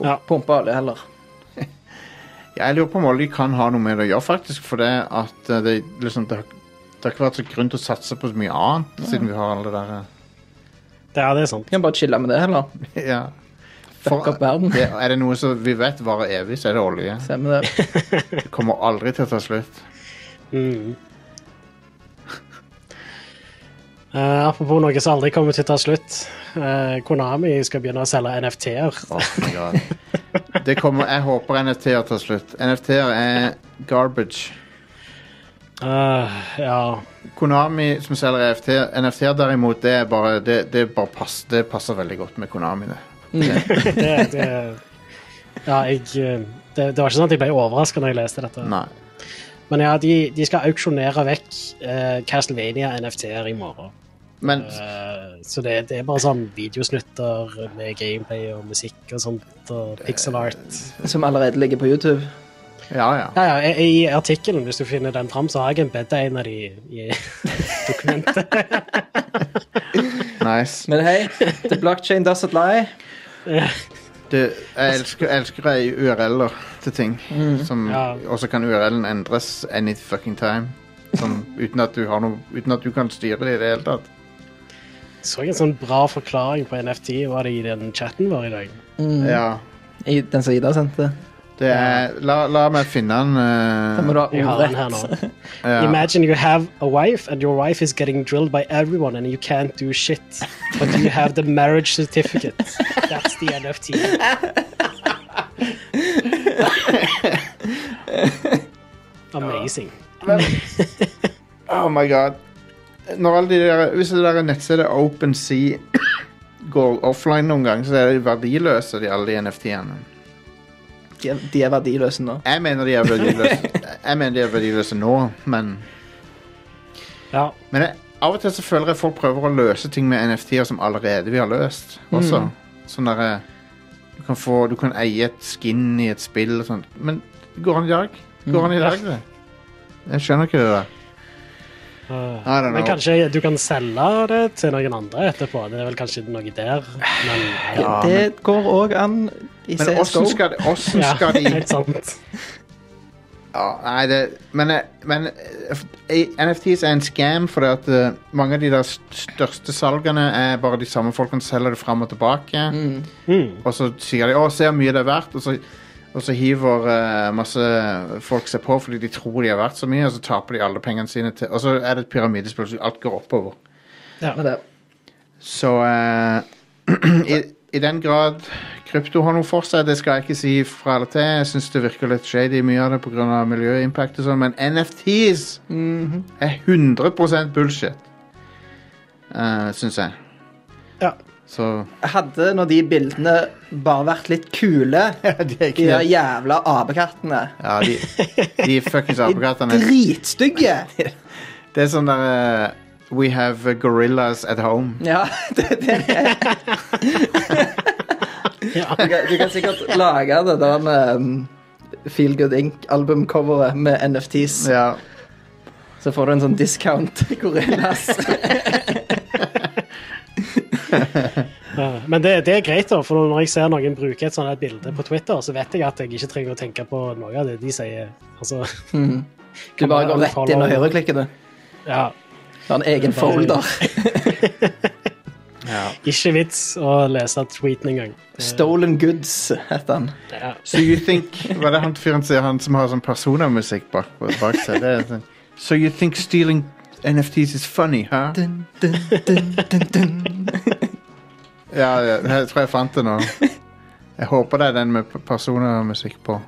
Ja. Pumpe alle heller. Jeg lurer på om olje kan ha noe med det å gjøre, faktisk. For det at eh, det, liksom, det, det har ikke vært så grunn til å satse på så mye annet, siden vi har alle det der Ja, Det er, sant. Vi. Kan bare chille med det heller. Ja. Fuck opp verden. det, er det noe som vi vet varer evig, så er det olje. Stemmer det. Det kommer aldri til å ta slutt. Mm. Eh, apropos noe som aldri kommer til å ta slutt. Eh, Konami skal begynne å selge NFT-er. Oh my God. Det kommer, jeg håper NFT-er tar slutt. NFT-er er garbage. Eh, ja. Konami som selger NFT, NFT-er derimot, det er bare, det, det, er bare pass, det passer veldig godt med Konami. det. Det, det Ja, jeg eh, det, det var ikke sånn at jeg ble overraska når jeg leste dette. Nei. Men ja, de, de skal auksjonere vekk uh, Castlevania NFT-er i morgen. Men uh, så det, det er bare sånn videosnutter med gameplay og musikk og sånt, og pixel art. Som allerede ligger på YouTube. Ja, ja. Ja, ja, i, I artikkelen, hvis du finner den fram, så har jeg en av de i dokumentet. Nice. Men hei, the blockchain doesn't lie. Du, jeg elsker, jeg elsker URL-er til ting. Som, Ja. Og så kan URL-en endres any fucking time. Som, uten, at du har noe, uten at du kan styre det i det hele tatt. Så en sånn bra forklaring på NFT var det i den chatten vår i dag. Ja. I den som Ida sendte. Det er, la, la meg finne den. Da må eh, du ha den her nå. ordrett. ja. Imagine you have a wife and your wife is getting drilled by everyone and you can't do shit. But you have the marriage certificate. That's the NFT. Amazing. Oh my god. Når alle de der, hvis det der nettstedet OpenSea går offline noen gang, så er de verdiløse, de, alle de NFT-ene. De, er- de er verdiløse nå. Jeg mener de er verdiløse Jeg mener de er verdiløse nå, men Ja. Men jeg, av og til så føler jeg folk prøver å løse ting med NFT-er som allerede vi har løst. Også. Sånn derre du, kan få- du kan eie et skin i et spill og sånt. Men det går an i dag. Det går an i dag, det. Jeg skjønner ikke det der. Men kanskje du kan selge det til noen andre etterpå. Det er vel kanskje noe der. Men Ja, det går òg an i Men CSGO. åssen skal, de- hvordan ja, skal de helt sant. ja, Nei, det Men, men NFTs er en scam fordi at eh, mange av de der største salgene er bare de samme folkene selger det fram og tilbake. Mm. Og så sier de 'Å, se hvor mye det er verdt', og så, og så hiver eh, masse folk seg på fordi de tror de er verdt så mye, og så taper de alle pengene sine til Og så er det et pyramidespill, så alt går oppover. Men det, Så eh, i, i den grad krypto har noe for seg, det skal jeg ikke si fra eller til. Jeg syns det virker litt shady mye av det pga. miljøimpact og sånn, men NFTs er 100% bullshit, uh, syns jeg. Ja. Så hadde når de bildene bare vært litt kule, de er de der jævla apekattene Ja, de, de fuckings apekattene. Dritstygge! Det er sånn der uh, We have gorillas at home. Ja, det, det er Ja. du, kan, du kan sikkert lage det der med Feel Good Ink-albumcoveret med NFTs. Ja. Så får du en sånn discount gorillas. Ja, Men det, det er greit, da, for når jeg ser noen bruke et sånt et bilde på Twitter, så vet jeg at jeg ikke trenger å tenke på noe av det de sier. Altså, Du bare går rett inn og høyreklikker det. ja, Du har en egen Bare- folder. ikke vits å lese tweeten engang. Stolen Goods heter han. Ja. So you think Hva er det han fyren sier, han som har sånn personamusikk bak, bak seg? Det er sånn So you think stealing NFTs is funny, huh? Dun, dun, dun, dun, dun. Ja, ja, jeg tror jeg fant det nå. Jeg håper det er den med p- personamusikk på.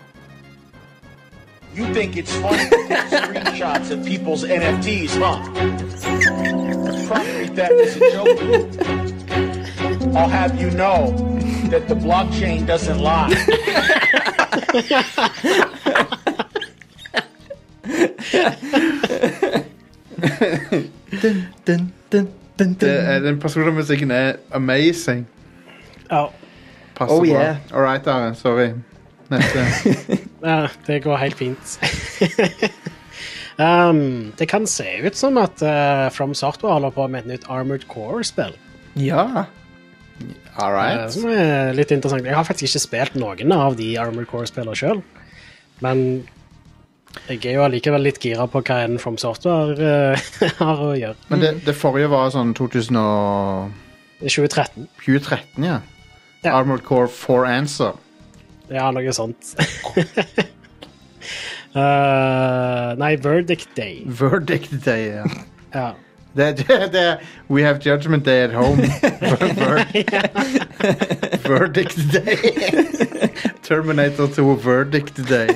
You think it's funny to take screenshots of people's NFTs, huh? Property theft is a joke. I'll have you know that the blockchain doesn't lie. dun, dun, dun, dun, Det dun. er, den personmusikken er amazing. Ja, Passer Oh, bra. All right, Are. Sorry. Neste. ja, det går helt fint. um, det kan se ut som at uh, From Software holder på med et nytt Armored Core-spill. Ja. All Uh, right. som er litt interessant. Jeg har faktisk ikke spilt noen av de Armored Core-spillene sjøl. Men jeg er jo allikevel litt gira på hva en From Software uh, har å gjøre. Men det, det forrige var sånn 2000 og... 2013. 2013, ja. Ja. Armored Core 4 Answer. Ja, noe sånt. Uh, nei, Verdict Day. Verdict Day, ja. Ja. Det, det, det We have judgment day at home. Ver, verdict day. Terminator 2 Verdict day.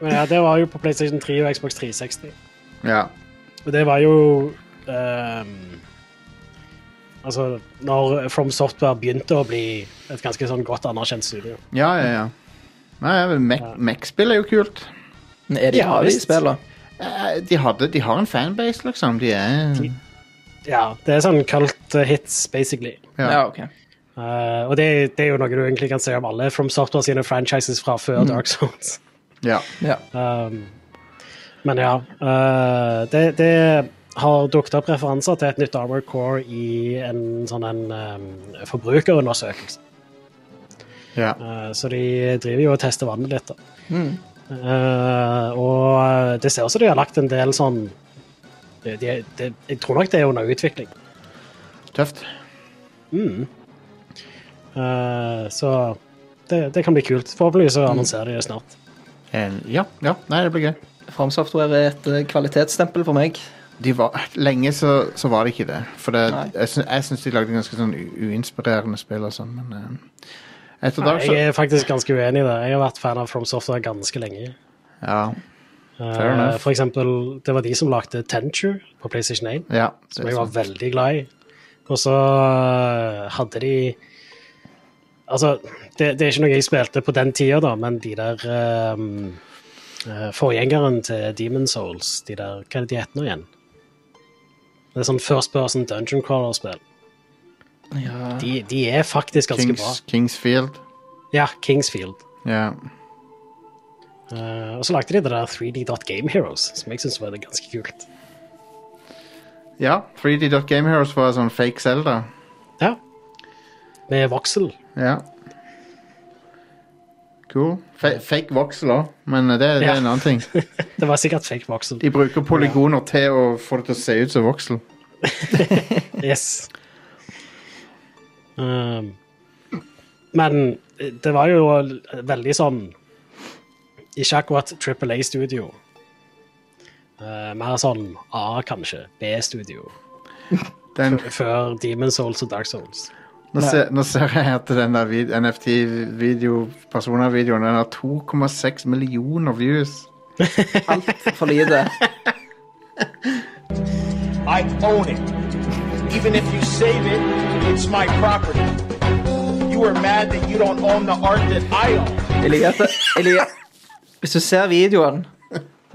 Men ja, det var jo på PlayStation 3 og Xbox 360. Ja. Og det var jo um, Altså, når From Software begynte å bli et ganske sånn godt anerkjent studio. Ja, ja, ja. Nei, Mech-spill er jo kult. Men Er de Ja, bra, de? Eh, De, hadde, de har en fanbase, liksom. De er De- Ja, det er sånn cult hits, basically. Ja. Ja, ok. Uh, og det, det er jo noe du egentlig kan se om alle From Software sine franchises fra før Dark Souls. Ja. Ja. Um, men ja. Uh, det, det har dukket opp referanser til et nytt Armored Core i en sånn en um, forbrukerundersøkelse. ja. Uh, så de driver jo og tester vannet litt. da. Eh, og det ser ut som de har lagt en del sånn de, de, de, Jeg tror nok det er under utvikling. Tøft. Eh, så det, det kan bli kult. Forhåpentligvis så annonserer de det snart. En, ja, ja. Nei, det blir gøy. Framsoftware er et eh, kvalitetsstempel for meg. De var, lenge så, så var det ikke det. For det, Nei. jeg, syns, jeg syns de lagde ganske sånn u- uinspirerende spill og sånn, men eh, etter Nei, dag så jeg er faktisk ganske uenig i det. Jeg har vært fan av From Software ganske lenge. Ja. Eh, Fair enough. for eksempel, det var de som lagde Tenture på PlayStation 1. ja som er jeg var sant. veldig glad i. Og så øh, hadde de Altså, det, det er ikke noe jeg spilte på den tida, da, men de der um, Forgjengeren til Demon Souls, de der Hva er det de heter nå igjen? Det er sånn First Person Dungeon Crawler-spill. Ja. De, de er faktisk ganske bra. Kingsfield. Ja, Kingsfield. Ja. Uh, og så lagde de det der 3D Heroes, som jeg syns var det ganske kult. ja 3D.Game Heroes var sånn fake Zelda. Ja. Med voksel. Ja. Cool. Fa fake voxel òg, men det, det er Ja. en annen ting. Det var sikkert fake voksel. De bruker polygoner til å få det til å se ut som voksel. Yes. Um, men det var jo veldig sånn Ikke akkurat Triple A-studio. Uh, mer sånn A, kanskje. B-studio. Den, Før Demon Souls og Dark Souls. Nå, ser, nå ser jeg at den der vid- NFT-video, personervideoen, den har 2,6 millioner views. Altfor lite. I own it. Even if you save it, it's my property. You are mad that you don't own the art that I own. Jeg liker at jeg liker, Hvis du ser videoen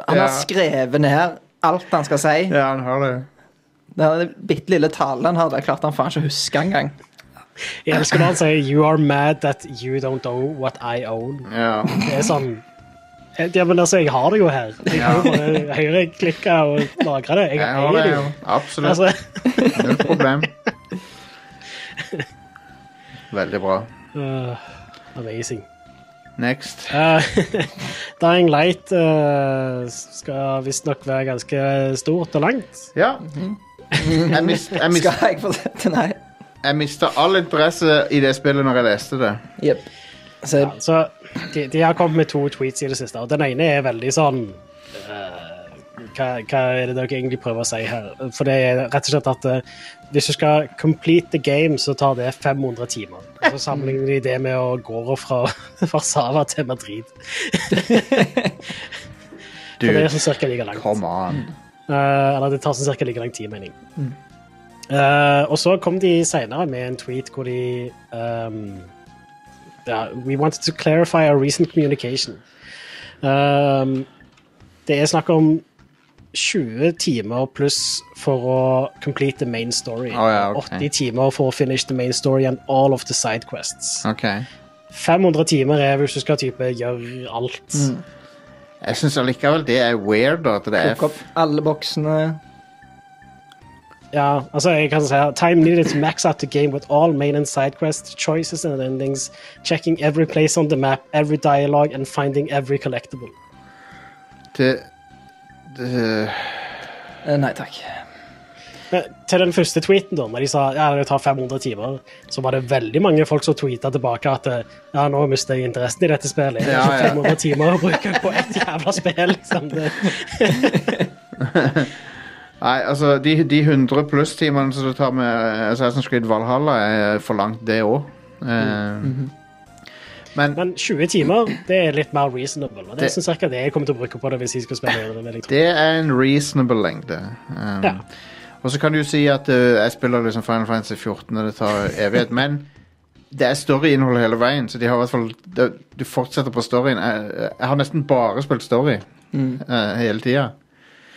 Han har skrevet ned alt han skal si. Ja, han har det. Den bitte lille talen han hadde, klarte han faen ikke å huske engang. Jeg elsker når han sier 'You are mad that you don't know what I own'. Ja. Det er sånn Ja, men altså, jeg har det jo her. Jeg ja. bare høyreklikke og lagre det. Jeg, Jeg har det det jo. Absolutt. Altså, Null problem. Veldig bra. uh, amazing. Next. Uh, Dying Light uh, skal visstnok være ganske stort og langt. Ja. Jeg, mist, jeg, mist, Skal jeg få det? Nei. Jeg mista all interesse i det spillet når jeg leste det. Yep. Så Ja, så de, de har kommet med to tweets i det siste, og den ene er veldig sånn uh, hva, hva er det dere egentlig prøver å si her? For det er rett og slett at uh, hvis du skal complete the game, så tar det 500 timer. Og så sammenligner de det med å gå fra Warszawa til Madrid. For det er Dude, sånn cirka like langt. come on. Uh, eller det tar sånn cirka like lang tid, mener jeg. Eh, og så kom de senere med en tweet hvor de um, yeah, We wanted to clarify our recent communication. Um, det er snakk om 20 timer pluss for å complete the main story. Oh, ja, okay. 80 timer for å finish the main story and all of the side quests. Okay. 500 timer er hvis du skal type gjøre alt. Jeg syns allikevel det er weird at det er Plukk opp alle boksene. Ja, altså jeg kan si her, Time needed to max out the game with all main and side quests, choices and endings, checking every place on the map, every dialogue and finding every collectible. det, det Eh, Nei takk. Men til den første tweeten, da, når de sa ja, det tar 500 timer, så var det veldig mange folk som tweeta tilbake at ja, nå mister jeg interessen i dette spillet. Jeg har Ja, ikke ja. 500 timer å bruke på ett jævla spill. Liksom. Det, Nei, altså, de, de 100 pluss-timene som du tar med eh, Assassin's Creed Valhalla, er for langt, det òg. Men men 20 timer det er litt mer reasonable. Og det, Det- synes jeg ikke det jeg kommer til å bruke på det hvis jeg skal spille det. det er en reasonable lengde. Um, Ja. Og så kan du jo si at uh, jeg spiller liksom Final Fantasy 14, og det tar evighet. Men det er storyinnhold hele veien, så de har i hvert fall det, Du fortsetter på storyen. Jeg, jeg har nesten bare spilt story uh, hele tida.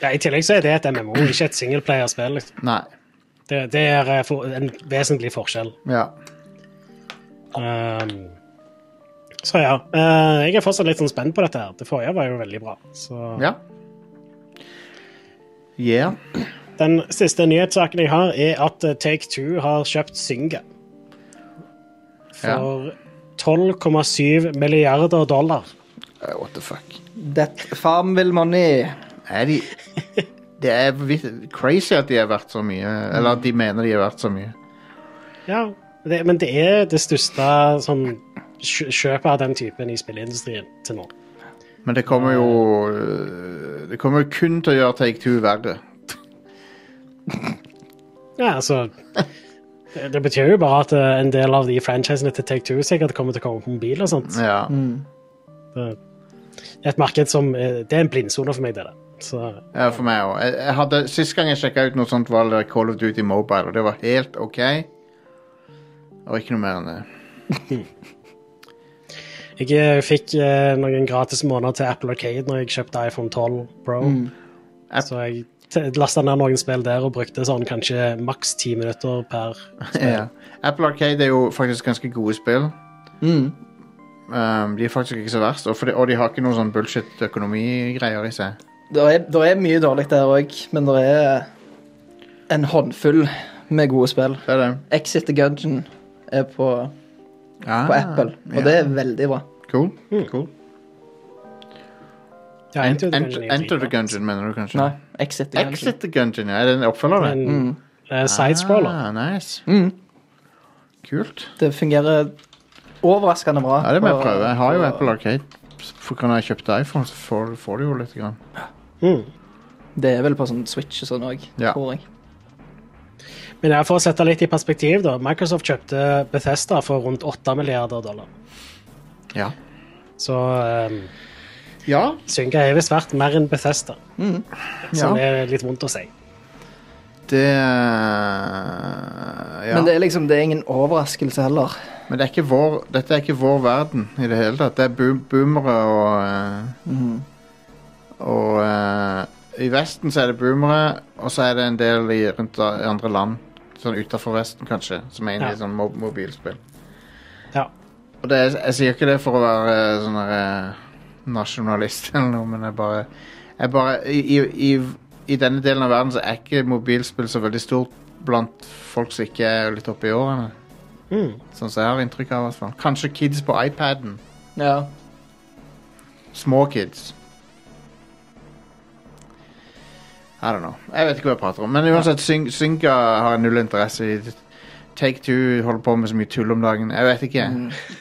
Ja, I tillegg så er det et MMO, ikke et singleplayerspill. Liksom. Nei. Det, det er eh, for, en vesentlig forskjell. Ja. Um, så ja. Uh, jeg er fortsatt litt sånn spent på dette. her. Det forrige var jo veldig bra. Så Ja. Yeah. Den siste nyhetssaken jeg har, er at eh, Take Two har kjøpt Synga for 12,7 milliarder dollar. Uh, what the fuck. That Farmville money. Er de Det er crazy at de er verdt så mye. Eller at de mener de er verdt så mye. Ja, det, men det er det største sånn, kjø- kjøpet av den typen i spilleindustrien til nå. Men det kommer jo øh, Det kommer jo kun til å gjøre Take Two verre. Ja, altså det, det betyr jo bare at eh, en del av de franchisene til Take Two sikkert kommer til å komme på mobil og sånt. Ja. Det er et marked som eh, Det er en blindsone for meg, det der. Så ja, for meg òg. Sist gang jeg sjekka ut noe sånt, var det Call of Duty Mobile, og det var helt OK. Og ikke noe mer enn det. jeg eh, fikk eh, noen gratis måneder til Apple Arcade når jeg kjøpte iPhone 12 Pro. Mm. Så jeg lasta ned noen spill der og brukte sånn kanskje maks ti minutter per spill. Ja. Apple Arcade er jo faktisk ganske gode spill. Um, de er faktisk ikke så verst, og, for det, og de har ikke noen sånn bullshit økonomigreier i seg. Det er, er mye dårlig der òg, men det er en håndfull med gode spill. Det er det. Exit the Gungeon er på, Ah, på Apple, og ja. det er veldig bra. Cool. cool. Ja, Enter, Enter the enter, Gungeon er enter the. Gungeon, mener du kanskje? Nei, Exit the Gungeon. Exit the Gungeon, ja. Er det en oppfølger? En eh, sidescroller. Ah, nice. Mm. Kult. Det fungerer overraskende bra. Ja, det må jeg prøve. Jeg har jo Apple Arcade. For kan jeg kjøpe iPhone, så får, får du jo litt. Grann. Mm. Det er vel på sånn Switch og sånn òg, Ja. tror jeg. Men jeg for å sette litt i perspektiv, da. Microsoft kjøpte Bethesda for rundt 8 milliarder dollar. Ja. Så um, ja. Synga er visst verdt mer enn Bethesda. mm. Ja. er litt vondt å si. Det eh, ja. Men det er liksom Det er ingen overraskelse heller. Men det er ikke vår, dette er ikke vår verden i det hele tatt. Det er boomere og eh, Og eh, i Vesten så er det boomere, og så er det en del i, rundt i andre land. Sånn utafor Vesten, kanskje, som er inne Ja. i sånn mo mobilspill. Ja. Og det er, jeg sier ikke det for å være eh, sånn der, eh, nasjonalist eller noe, men jeg bare, jeg bare i, i, i, I denne delen av verden så er ikke mobilspill så veldig stort blant folk som ikke er litt oppe i årene. Mm. Sånn som jeg har inntrykk av. i hvert fall. Kanskje kids på iPaden. Ja. Små kids. I don't know. Jeg vet ikke hva jeg prater om. Men uansett, Syn Synka har jeg null interesse i. Take Two holder på med så mye tull om dagen. Jeg vet ikke.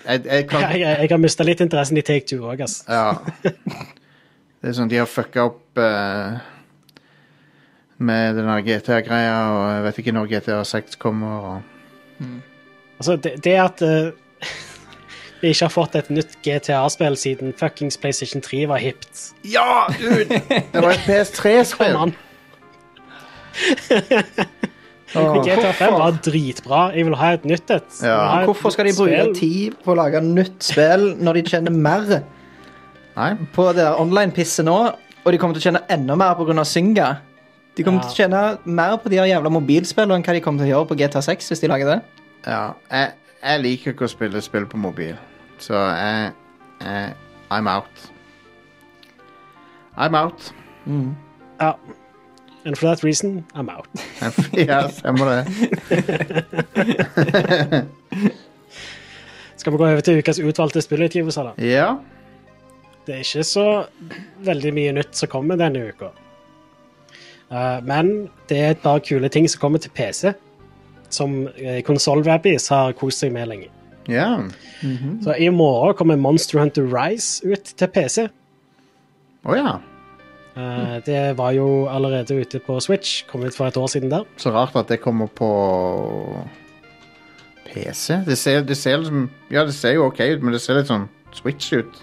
Jeg, jeg kan, Jeg, jeg, har mista litt interessen i Take Two òg, ass. Ja. Det er sånn, de har fucka opp uh, med den GTA-greia, og jeg vet ikke når GTA 6 kommer. Og... Altså, det, det at uh, vi ikke har fått et nytt GTA-spill siden fuckings PlayStation 3 var hipt. Ja, dude! Det var et PS3-spill! GTA 5 var dritbra. Jeg vil ha et nytt et. Ja. et Hvorfor skal de bruke tid på å lage nytt spill når de tjener mer Nei, på det der online-pisset nå? Og de kommer til å tjene enda mer pga. Synga. De kommer Ja. til å tjene mer på de her jævla mobilspillene enn hva de kommer til å gjøre på GTA 6 hvis de lager det. Ja, jeg, jeg liker ikke å spille spill på mobil, så jeg, jeg I'm out. I'm out. Ja. And for that reason, I'm out. Ja, stemmer det. Skal vi gå over til ukas utvalgte spillutgivelser, da? Ja. Det er ikke så veldig mye nytt som kommer denne uka. Uh, men det er et par kule ting som kommer til PC, som uh, konsollwabbies har kost seg med lenge. Ja. Så i morgen kommer Monster Hunter Rise ut til PC. Å ja. Eh, det var jo allerede ute på Switch, kom ut for et år siden der. Så rart at det kommer på PC. Det ser, det ser liksom Ja, det ser jo OK ut, men det ser litt sånn Switch ut.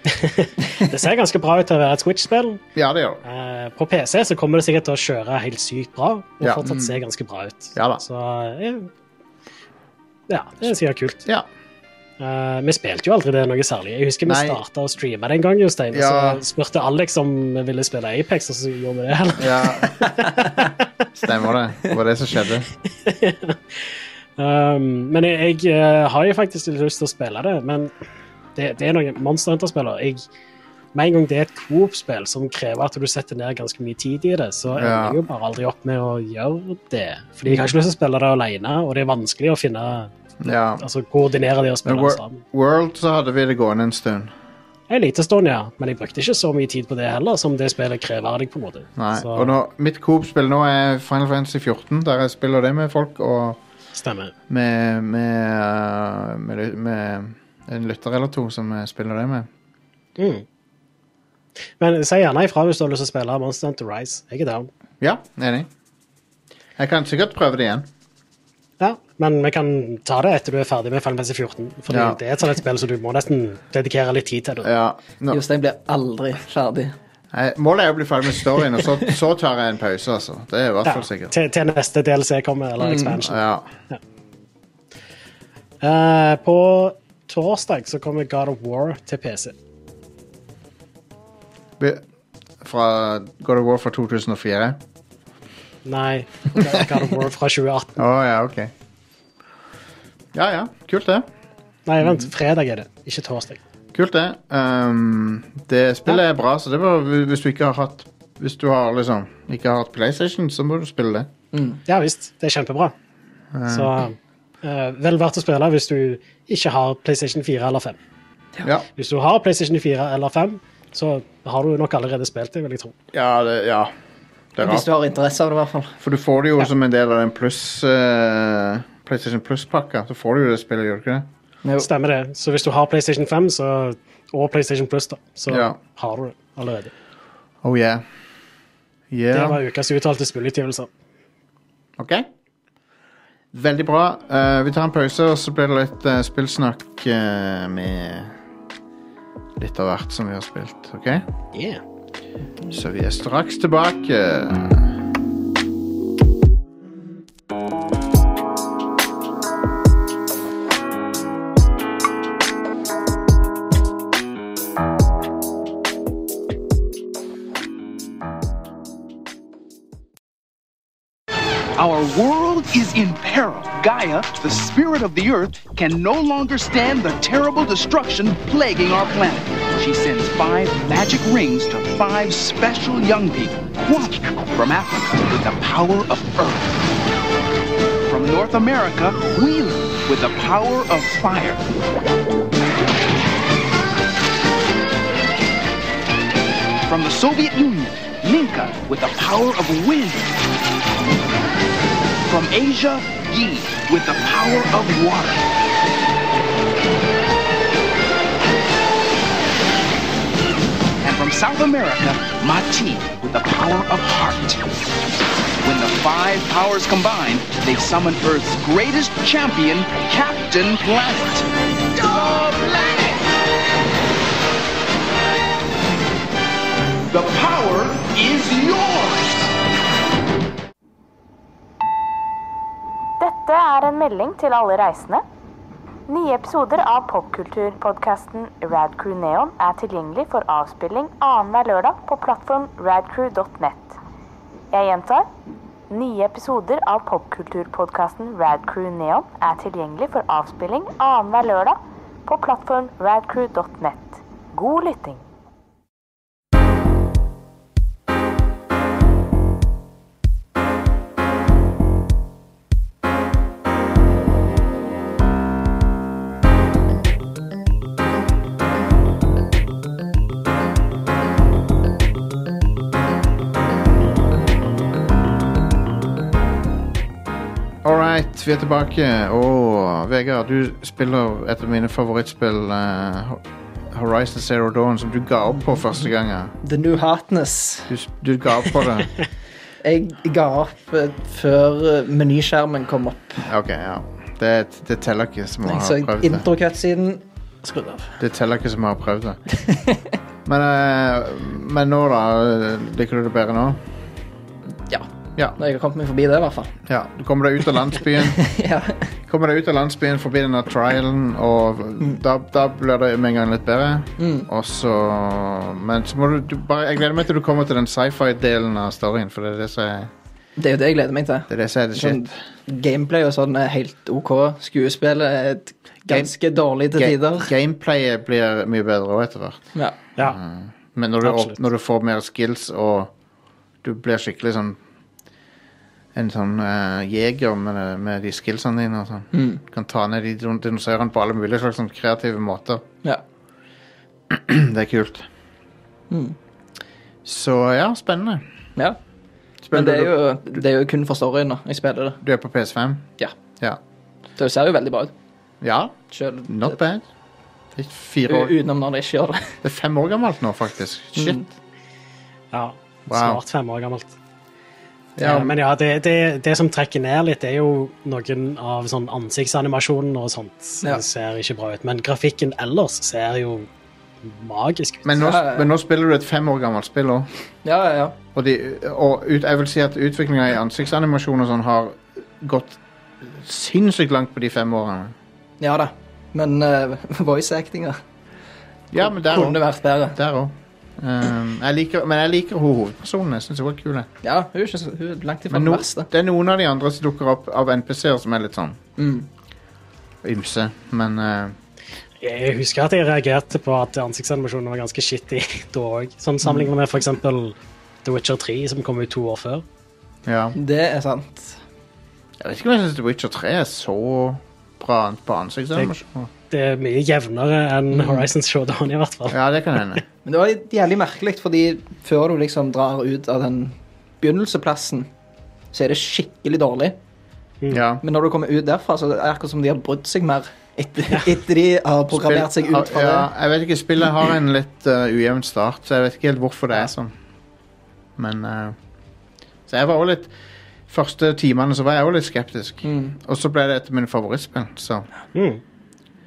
Det ser ganske bra ut til å være et Switch-spill. Ja, det gjør. Eh, på PC så kommer det sikkert til å kjøre helt sykt bra, og Ja. fortsatt se ganske bra ut. Ja da. Så eh, ja, det er sikkert kult. Ja. Eh, vi spilte jo aldri det noe særlig. Jeg husker vi Nei. starta å streame det en gang, Jostein. og Så spurte Alex om vi ville spille Apex, og så gjorde vi det heller. ja. Stemmer det. Det var det som skjedde. Um, men jeg, jeg eh, har jo faktisk litt lyst til å spille det, men det, det er noen Monster Hunter-spiller. Med en gang det er et Coop-spill som krever at du setter ned ganske mye tid i det, så ender Ja. jeg jo bare aldri opp med å gjøre det. Fordi jeg har ikke lyst til å spille det alene, og det er vanskelig å finne Ja. Altså koordinere de og spille Wor sammen. World så hadde vi det gående en stund. En liten stund, ja, men jeg brukte ikke så mye tid på det heller, som det spillet krever av deg. på en måte. Nei. Så Og nå, mitt Coop-spill nå er Final Fantasy 14, der jeg spiller det med folk, og stemmer. med, med, uh, med, med en lytter eller to som jeg spiller det med. Mm. Men si gjerne ifra hvis du har lyst til å spille Monster Hunter Rise. Jeg er down. Ja, enig. Jeg kan sikkert prøve det igjen. Ja, men vi kan ta det etter du er ferdig med Final Fantasy 14. Fordi Ja. det er et sånt et spill så du må nesten dedikere litt tid til det. Ja. No. Jostein blir aldri ferdig. Nei, målet er å bli ferdig med storyen, og så, så tar jeg en pause, altså. Det er i hvert Ja, fall sikkert. til, til neste DLC kommer, eller expansion. Ja. Uh, på torsdag så kommer God of War til PC. Be Fra God of War fra 2004. Nei, God of War fra 2018. Å ja, OK. Ja ja, kult det. Nei, vent, fredag er det, ikke torsdag. Kult det. Um, det spillet er bra, så det var hvis du ikke har hatt Hvis du har liksom ikke har hatt PlayStation, så må du spille det. Ja visst, det er kjempebra. Så uh, vel verdt å spille hvis du ikke har PlayStation 4 eller 5. Ja, Hvis du har PlayStation 4 eller 5, så har du nok allerede spilt det, vil jeg tro. ja, det, ja. det er Hvis du har interesse av det, i hvert fall. For du får det jo som en del av den pluss eh, PlayStation Plus-pakka. Så får du jo det spillet, gjør du ikke det? Jo. Stemmer det. Så hvis du har PlayStation 5 så, og PlayStation Plus, da, så Ja. har du det allerede. Oh yeah. Det var ukas uttalte spillutgivelser. OK. Veldig bra. Uh, vi tar en pause, og så blir det litt uh, spillsnakk uh, med litt av hvert som vi har spilt. OK? Yeah. Så vi er straks tilbake. In peril. Gaia, the spirit of the earth, can no longer stand the terrible destruction plaguing our planet. She sends five magic rings to five special young people. One from Africa with the power of earth. From North America, Wheeler with the power of fire. From the Soviet Union, Minka with the power of wind. From Asia, Yi with the power of water. And from South America, Mati with the power of heart. When the five powers combine, they summon Earth's greatest champion, Captain Planet. The Planet! The power is yours! Dette er en melding til alle reisende. Nye episoder av popkulturpodkasten Radcrew Neon er tilgjengelig for avspilling annenhver lørdag på plattform radcrew.net. Jeg gjentar. Nye episoder av popkulturpodkasten Radcrew Neon er tilgjengelig for avspilling annenhver lørdag på plattform radcrew.net. God lytting. Vi er tilbake. Og Vegard, du spiller et av mine favorittspill, Uh, Horizon Zero Dawn, som du ga opp på første gangen. The New Hotness. Du, du ga opp på det. Jeg ga opp eh, før eh, menyskjermen kom opp. Ok, ja. Det, det teller ikke som å ha prøvd det. intro-cutsiden. Skrudd av. Det teller ikke som å ha prøvd det. Men, uh, men nå, da? Liker du det bedre nå? Ja. Når jeg har kommet meg forbi det, i hvert fall. ja. Du kommer deg ut av landsbyen. ja. Kommer deg ut av landsbyen forbi denne trialen, og da, da blir det med en gang litt bedre. Mm. Og så Men så må du, du bare Jeg gleder meg til du kommer til den sci-fi-delen av storyen, for det er det som er Det er jo det jeg gleder meg til. det er det som er det Sånn, gameplay og sånn er helt OK. Skuespillet er et ganske dårlig til Ga- tider. Gameplayet blir mye bedre òg etter hvert. Ja. Ja. Men når du, når du får mer skills og du blir skikkelig sånn En sånn uh, jeger med, med de skillsene dine og sånn. Mm. Du kan ta ned de din- dinosaurene på alle mulige slags sånn kreative måter. ja. Det er kult. Mm. Så ja, spennende. ja. Spiller Men det er, jo, det er jo kun for storyen jeg spiller det. du er på PS5? Ja. Ja. Det ser jo veldig bra ut. ja Selv, not bad. Det er, fire år. Utenom når det ikke gjør det. det er fem år gammelt nå, faktisk. Shit. Mm. ja. Wow. Snart fem år gammelt. Ja, men ja, det, det, det som trekker ned litt, er jo noen av sånn ansiktsanimasjoner og sånt. Ja. Det ser ikke bra ut. Men grafikken ellers ser jo magisk ut. Men, nå, Ja, ja, ja. men nå spiller du et fem år gammelt spill òg. Ja, ja, ja. Og, de, og ut, jeg vil si at utviklinga i ansiktsanimasjon og sånn har gått sinnssykt langt på de fem årene. Ja da. Men uh, voice-actinga Ja, men der kunne vært bedre. Der òg. Um, jeg liker, men jeg liker hun hovedpersonen. Jeg synes hun er kul. Ja, hun er, ikke, så- hun er langt ifra Men den no, verste. det er noen av de andre som dukker opp av NPC-er som er litt sånn Mm. ymse. Men uh, Jeg husker at jeg reagerte på at ansiktsanimasjonen var ganske shitty da òg. Sånn sammenlignet med f.eks. The Witcher 3, som kom ut to år før. ja. Det er sant. Jeg vet ikke om jeg syns The Witcher 3 er så bra på ansiktsanimasjon. Det er mye jevnere enn Horizon Showdown, i hvert fall. Ja, det kan hende. Men det var jævlig merkelig, fordi før du liksom drar ut av den begynnelseplassen, så er det skikkelig dårlig. Ja. Men når du kommer ut derfra, så er det akkurat som de har brydd seg mer etter, etter de har programmert seg ut fra ja, det. Jeg vet ikke, Spillet har en litt uh, ujevn start, så jeg vet ikke helt hvorfor det er sånn. Men uh, Så jeg var også litt Første timene så var jeg òg litt skeptisk. Mm. Og så ble det et av mine favorittspill. Så Mm.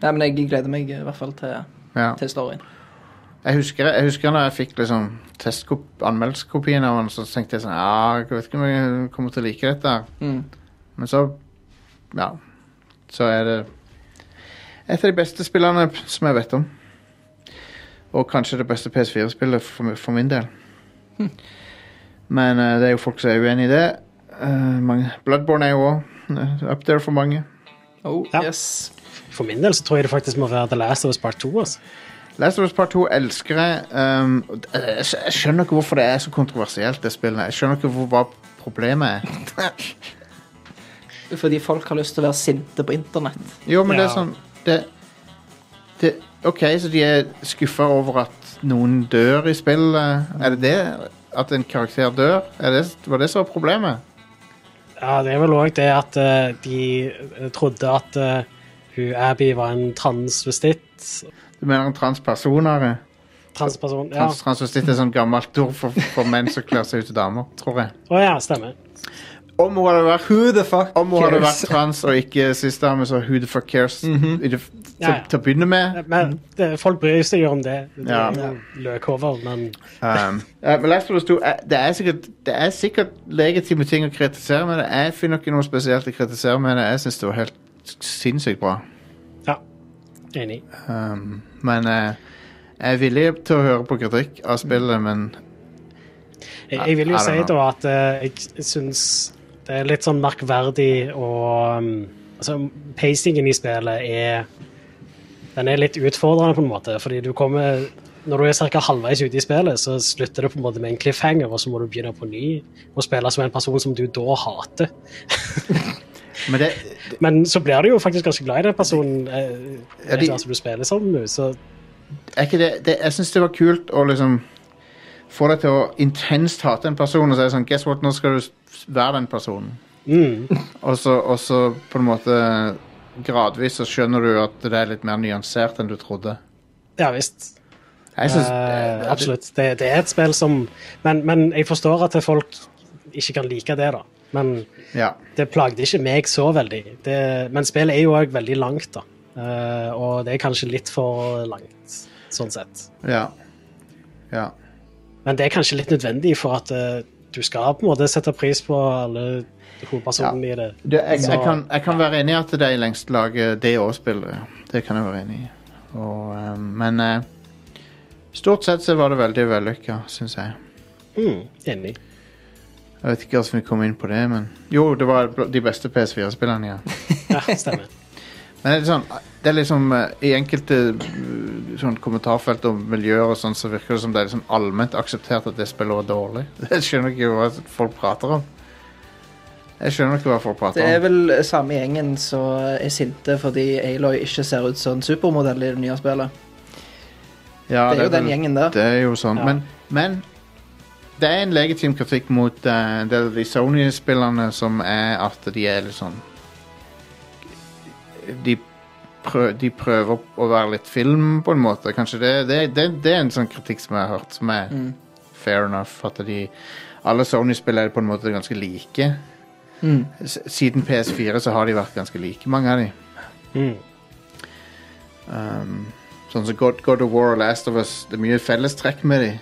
Nei, men jeg gleder meg i hvert fall til, ja. til storyen. Jeg husker, jeg husker når jeg fikk liksom testkop- anmeldelseskopien av den, så tenkte jeg sånn Ja, jeg vet ikke om jeg kommer til å like dette. Mm. Men så Ja. Så er det et av de beste spillene som jeg vet om. Og kanskje det beste PS4-spillet for, for min del. Men uh, det er jo folk som er uenig i det. Eh, mange. Bloodborne er jo òg up there for mange. Oh, Ja. yes. For min del så tror jeg det faktisk må være The Last of Us Part 2. Altså. Last of Us Part 2 elsker jeg. Um, jeg, jeg skjønner ikke hvorfor det er så kontroversielt, det spillet. Jeg skjønner ikke hvor, hva problemet er. Fordi folk har lyst til å være sinte på internett. Jo, men det er sånn det, det, OK, så de er skuffa over at noen dør i spillet. Er det det? At en karakter dør? Er det, var det så problemet? Ja, det er vel òg det at uh, de eh, trodde at uh, hun Abby var en transvestitt. Du mener en transpersoner? Transperson. Ja. Trans, transvestitt er sånn gammelt ord for, for menn som kler seg ut til damer, tror jeg. Å ja, stemmer. Om hun hadde vært Who the fuck Om hun hadde vært trans og ikke sistdame, så who the fuck cares? I det, til, Ja, ja. til å begynne med. Men det, folk bryr seg jo om det. Det Ja. er jo løkhover, men Um, uh, men Last of Us 2, eh, det, er sikkert, det er sikkert legitime ting å kritisere med det. Jeg finner ikke noe spesielt å kritisere med det. Jeg syns det var helt sinnssykt bra. ja. Enig. Um, men uh, jeg er villig til å høre på kritikk av spillet, men Jeg, jeg vil jo si know. da at uh, jeg syns det er litt sånn merkverdig og um, Altså, pacingen i spillet er Den er litt utfordrende, på en måte, fordi du kommer når du er ca. halvveis ute i spillet, så slutter det på en måte med en cliffhanger, og så må du begynne på ny og spille som en person som du da hater. Men det, Men så blir du jo faktisk ganske glad i den personen eh, Ja, de- etter du spiller som så det, det Jeg syns det var kult å liksom få deg til å intenst hate en person og si sånn Guess what, nå skal du være den personen. mm, Og så, og så på en måte gradvis så skjønner du at det er litt mer nyansert enn du trodde. Ja visst. Synes, Eh, absolutt. Det, det er et spill som men, men jeg forstår at folk ikke kan like det, da. Men Ja. det plagde ikke meg så veldig. Det, men spillet er jo òg veldig langt, da. Eh, og det er kanskje litt for langt, sånn sett. Ja. Ja. Men det er kanskje litt nødvendig for at uh, du skal på en måte sette pris på alle hovedpersonene i det. Det, jeg, jeg, kan, jeg kan være enig i at de lengst lager det òg spillet. ja. Det kan jeg være enig i. Og, eh, men uh, stort sett så var det veldig vellykka, syns jeg. Mm, enig. Jeg vet ikke hvordan vi kom inn på det, men Jo, det var de beste PS4-spillene, ja. Ja, stemmer. Men det er, sånn, det er liksom eh, I enkelte uh, sånn kommentarfelt om miljøer og sånn, så virker det som det er liksom allment akseptert at det spillet var dårlig. Jeg skjønner ikke hva folk prater om. Jeg skjønner ikke hva folk prater Det er vel samme gjengen som er sinte fordi Aloy ikke ser ut som en supermodell i det nye spillet. Ja, det er jo den gjengen der. Det er jo sånn. Ja. Men, men det er en legitim kritikk mot av de Sony-spillerne som er at de er litt sånn de, prø de prøver å være litt film, på en måte. Kanskje det, det, det, det er en sånn kritikk som jeg har hørt, som er Mm. fair enough. At de Alle Sony-spill er på en måte ganske like. Mm. Siden PS4 så har de vært ganske like, mange av de. Mm. Um, sånn som God, God of War og Last of Us. Det er mye fellestrekk med de.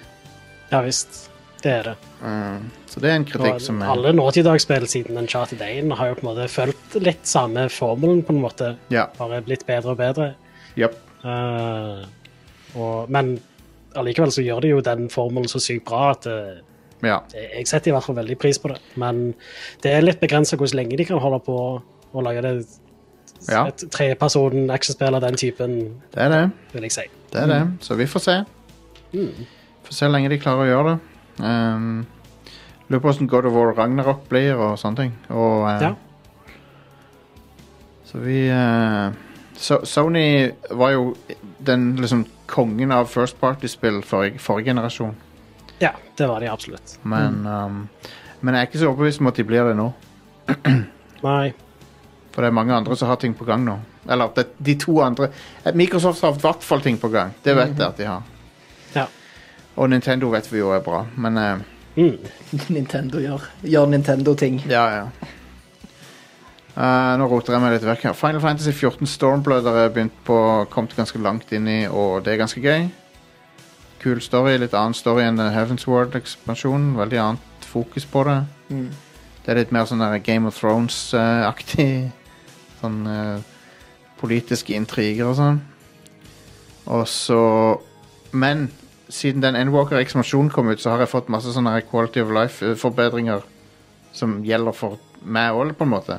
Ja visst. Det er det. Um, så det er en kritikk Og som er alle nåtidagsspill siden Uncharted 1 har jo på en måte fulgt litt samme formelen, på en måte. Ja. Bare blitt bedre og bedre. Japp. Uh, og, men allikevel så gjør de jo den formelen så sykt bra at eh, Ja. jeg setter i hvert fall veldig pris på det. Men det er litt begrensa hvor lenge de kan holde på å lage det. Ja. Et treperson actionspill av den typen, Det er det. vil jeg si. Det er det. Så vi får se. Får se hvor lenge de klarer å gjøre det. Um, Lurer på hvordan God of War Ragnarok blir og sånne ting. Og, uh, Ja. Så vi uh, so Sony var jo den liksom kongen av first party-spill forrige, forrige generasjon. Ja, det var de absolutt. Men, um, men jeg er ikke så overbevist om at de blir det nå. Nei. For det er mange andre som har ting på gang nå. Eller det, de to andre eh, Microsoft har i hvert fall ting på gang. Det vet jeg at de har. Ja. Og Nintendo vet vi jo er bra, men uh, Mm. Nintendo gjør, gjør Nintendo-ting. Ja, ja. Uh, nå roter jeg meg litt vekk her. Final Fantasy 14 Stormblood har jeg begynt på, kommet ganske langt inn i, og det er ganske gøy. Kul story, litt annen story enn Heavens World-ekspansjonen. Veldig annet fokus på det. Mm. Det er litt mer sånn Game of Thrones-aktig. Sånn uh, politiske intriger og sånn. Og så Men siden den Endwalker-ekspansjonen kom ut, så har jeg fått masse sånne quality of life-forbedringer som gjelder for meg òg, på en måte.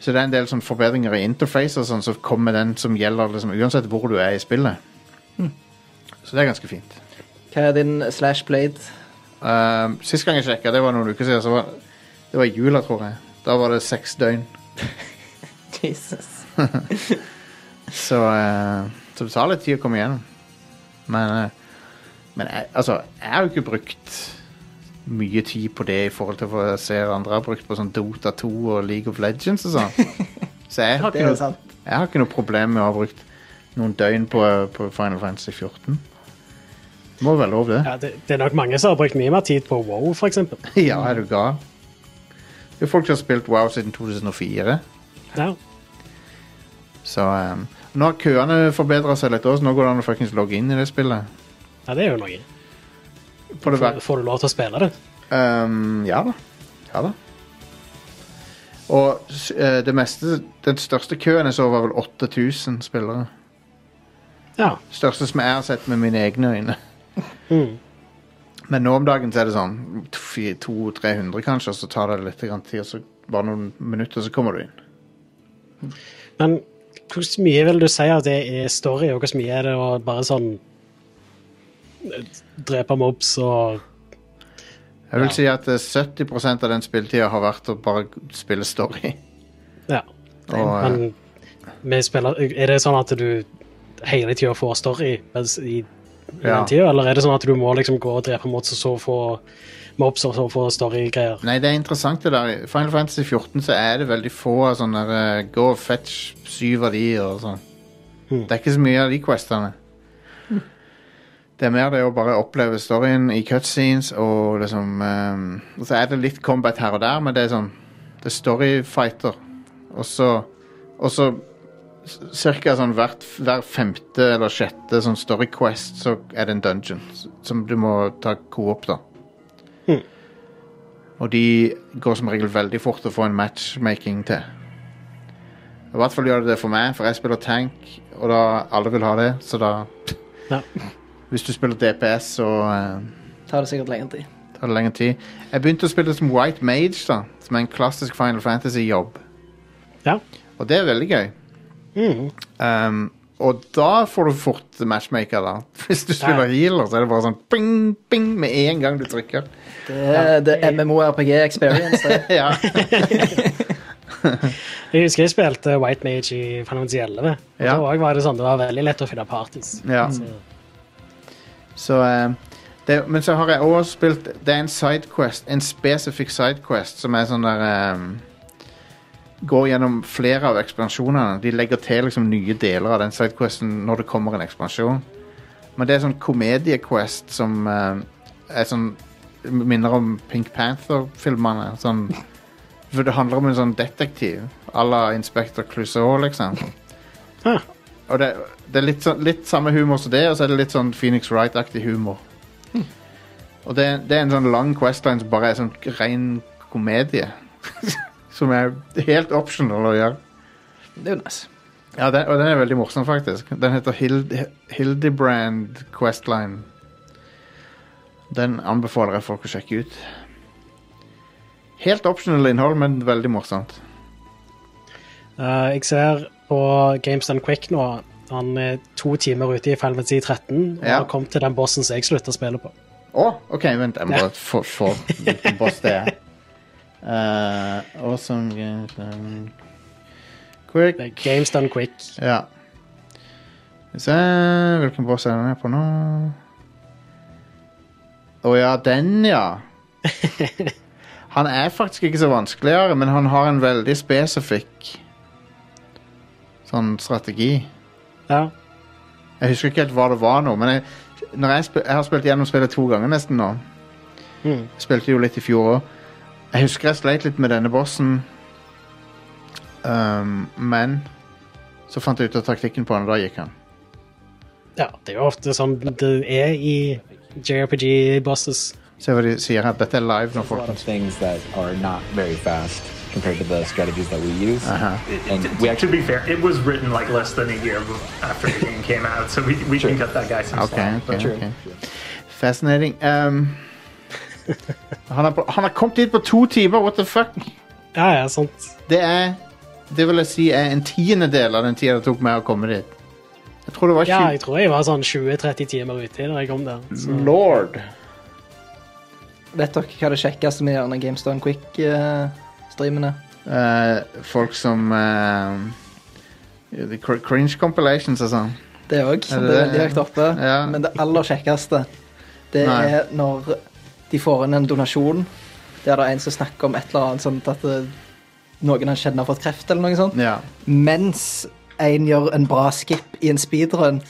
Så det er en del sånn forbedringer i interface og sånn så kommer den som gjelder liksom, uansett hvor du er i spillet. Så det er ganske fint. Hva er din slash blade? Um, sist gang jeg sjekka, det var noen uker siden, så var, det var jula, tror jeg. Da var det seks døgn. Jesus. Så, uh, så det tar litt tid å komme igjennom. Men, uh, men jeg, altså, jeg har jo ikke brukt mye tid på det i forhold til hva jeg ser andre har brukt på sånn Dota 2 og League of Legends og sånn. Så jeg har, ikke noe, jeg har ikke noe problem med å ha brukt noen døgn på, på Final Fantasy 14. Det må være lov, det. Ja, det, det er nok mange som har brukt mye mer tid på WoW, eksempel. Ja, er du gal? Det er folk som har spilt WoW siden 2004. Ja. Så um, nå har køene forbedra seg litt også, så nå går det an å fuckings logge inn i det spillet. ja, det er jo noe. Får, får du lov til å spille det? um, ja da. Ja da. Og eh, det meste Den største køen jeg så, var vel 8000 spillere. Ja. Største som jeg har sett med mine egne øyne. Mm. Men nå om dagen så er det sånn 200-300 kanskje, og så tar det litt tid, og så bare noen minutter, så kommer du inn. Men hvor mye vil du si at det er story, og hvor mye er det å bare sånn eh, drepe mobs og Jeg vil Ja. si at eh, 70% av den spilletida har vært å bare spille story. Ja. Og, eh, Men spiller, er det sånn at du hele tida får story mens i, i Ja. den tida, eller er det sånn at du må liksom gå og drepe mobs og så få mobs og så få storygreier? Nei, det er interessant det der. I Final Fantasy 14 så er det veldig få av sånne der, eh, Gå og fetch syv av de og sånn. Hmm. Det er ikke så mye av de questene. Det er mer det å bare oppleve storyen i cutscenes og liksom um, Og så er det litt combat her og der, men det er sånn Det er storyfighter. Og så Og så cirka sånn hvert, hver femte eller sjette sånn story quest, så er det en dungeon som du må ta co-op, da. Og de går som regel veldig fort å få en matchmaking til. I hvert fall gjør det det for meg, for jeg spiller tank, og da alle vil ha det, så da Ja. Hvis du spiller DPS, så uh, Tar det sikkert lengre tid. tar det lengre tid. Jeg begynte å spille som White Mage, da, som er en klassisk Final Fantasy-jobb. Ja. Og det er veldig gøy. Mm. Um, og da får du fort matchmaker, da. Hvis du spiller healer, så er det bare sånn bing, bing med en gang du trykker. Det er, det MMORPG experience. Det. ja. Jeg husker jeg spilte White Mage i Final Fantasy 11. Og Ja. da var det sånn, det var veldig lett å finne parties. Ja. Så, Så, eh, det, men så har jeg også spilt Det er en sidequest, en spesifikk sidequest, som er sånn der eh, Går gjennom flere av ekspansjonene. De legger til liksom nye deler av den sidequesten når det kommer en ekspansjon. Men det er sånn komediequest som uh, er sånn Minner om Pink Panther-filmene. Sånn For det handler om en sånn detektiv à la Inspector Clouseau, liksom. Ah. Og det, det er litt, sånn, litt samme humor som det, og så er det litt sånn Phoenix Wright-aktig humor. Og det, det er en sånn lang questline som bare er sånn ren komedie. som er helt optional å gjøre. Det er jo nice. Ja, den, og den er veldig morsom, faktisk. Den heter Hild, Hildebrand Questline. Den anbefaler jeg folk å sjekke ut. Helt optional innhold, men veldig morsomt. Uh, jeg ser på Games Done Quick nå, han er to timer ute i Final Fantasy 13, og Ja. har kommet til den bossen som jeg slutta å spille på. Å, OK, vent. Jeg må bare få få hvilken boss det er. Uh, awesome games done Quick. Det er Games Done Quick. Ja. Skal vi se Hvilken boss er den her på nå? Å ja, den, ja. Han er faktisk ikke så vanskeligere, men han har en veldig spesifikk sånn strategi. Ja. Jeg husker ikke helt hva det var nå, men jeg, jeg, jeg har spilt gjennom spillet to ganger nesten nå. Mm. Spilte jo litt i fjor òg. Jeg husker jeg sleit litt med denne bossen, um, men så fant jeg ut av taktikken på han, og da gikk han. ja, det er jo ofte sånn det er i JRPG-bosses. Se hva de sier her. Dette er live nå, a lot of folkens. things that are not very fast compared to the strategies that we use. Uh-huh. And To- we to actually be fair, it was written like less than a year after the game came out, so we, we can cut that guy some Ok, slack. ok, but- ok. Fascinating. Um, han, har, han har kommet dit på to timer, what the fuck? Ja, ja, sant. Det er Det vil jeg si er en tiendedel av den tida det tok meg å komme dit. Jeg tror det var 20 Ja, jeg tror jeg var sånn 20-30 timer ute da jeg kom der. Så. Lord. Vet dere hva det kjekkeste med gjerne GameStone Quick-streamene? Eh, folk som uh, cr Cringe compilations og sånn. det òg, det det er veldig høyt oppe. Ja. Men det aller kjekkeste, det Nei. er når de får inn en donasjon der det er en som snakker om et eller annet sånt at det, noen han kjenner har fått kreft, eller noe sånt. Ja. Mens en gjør en bra skip i en speedrun.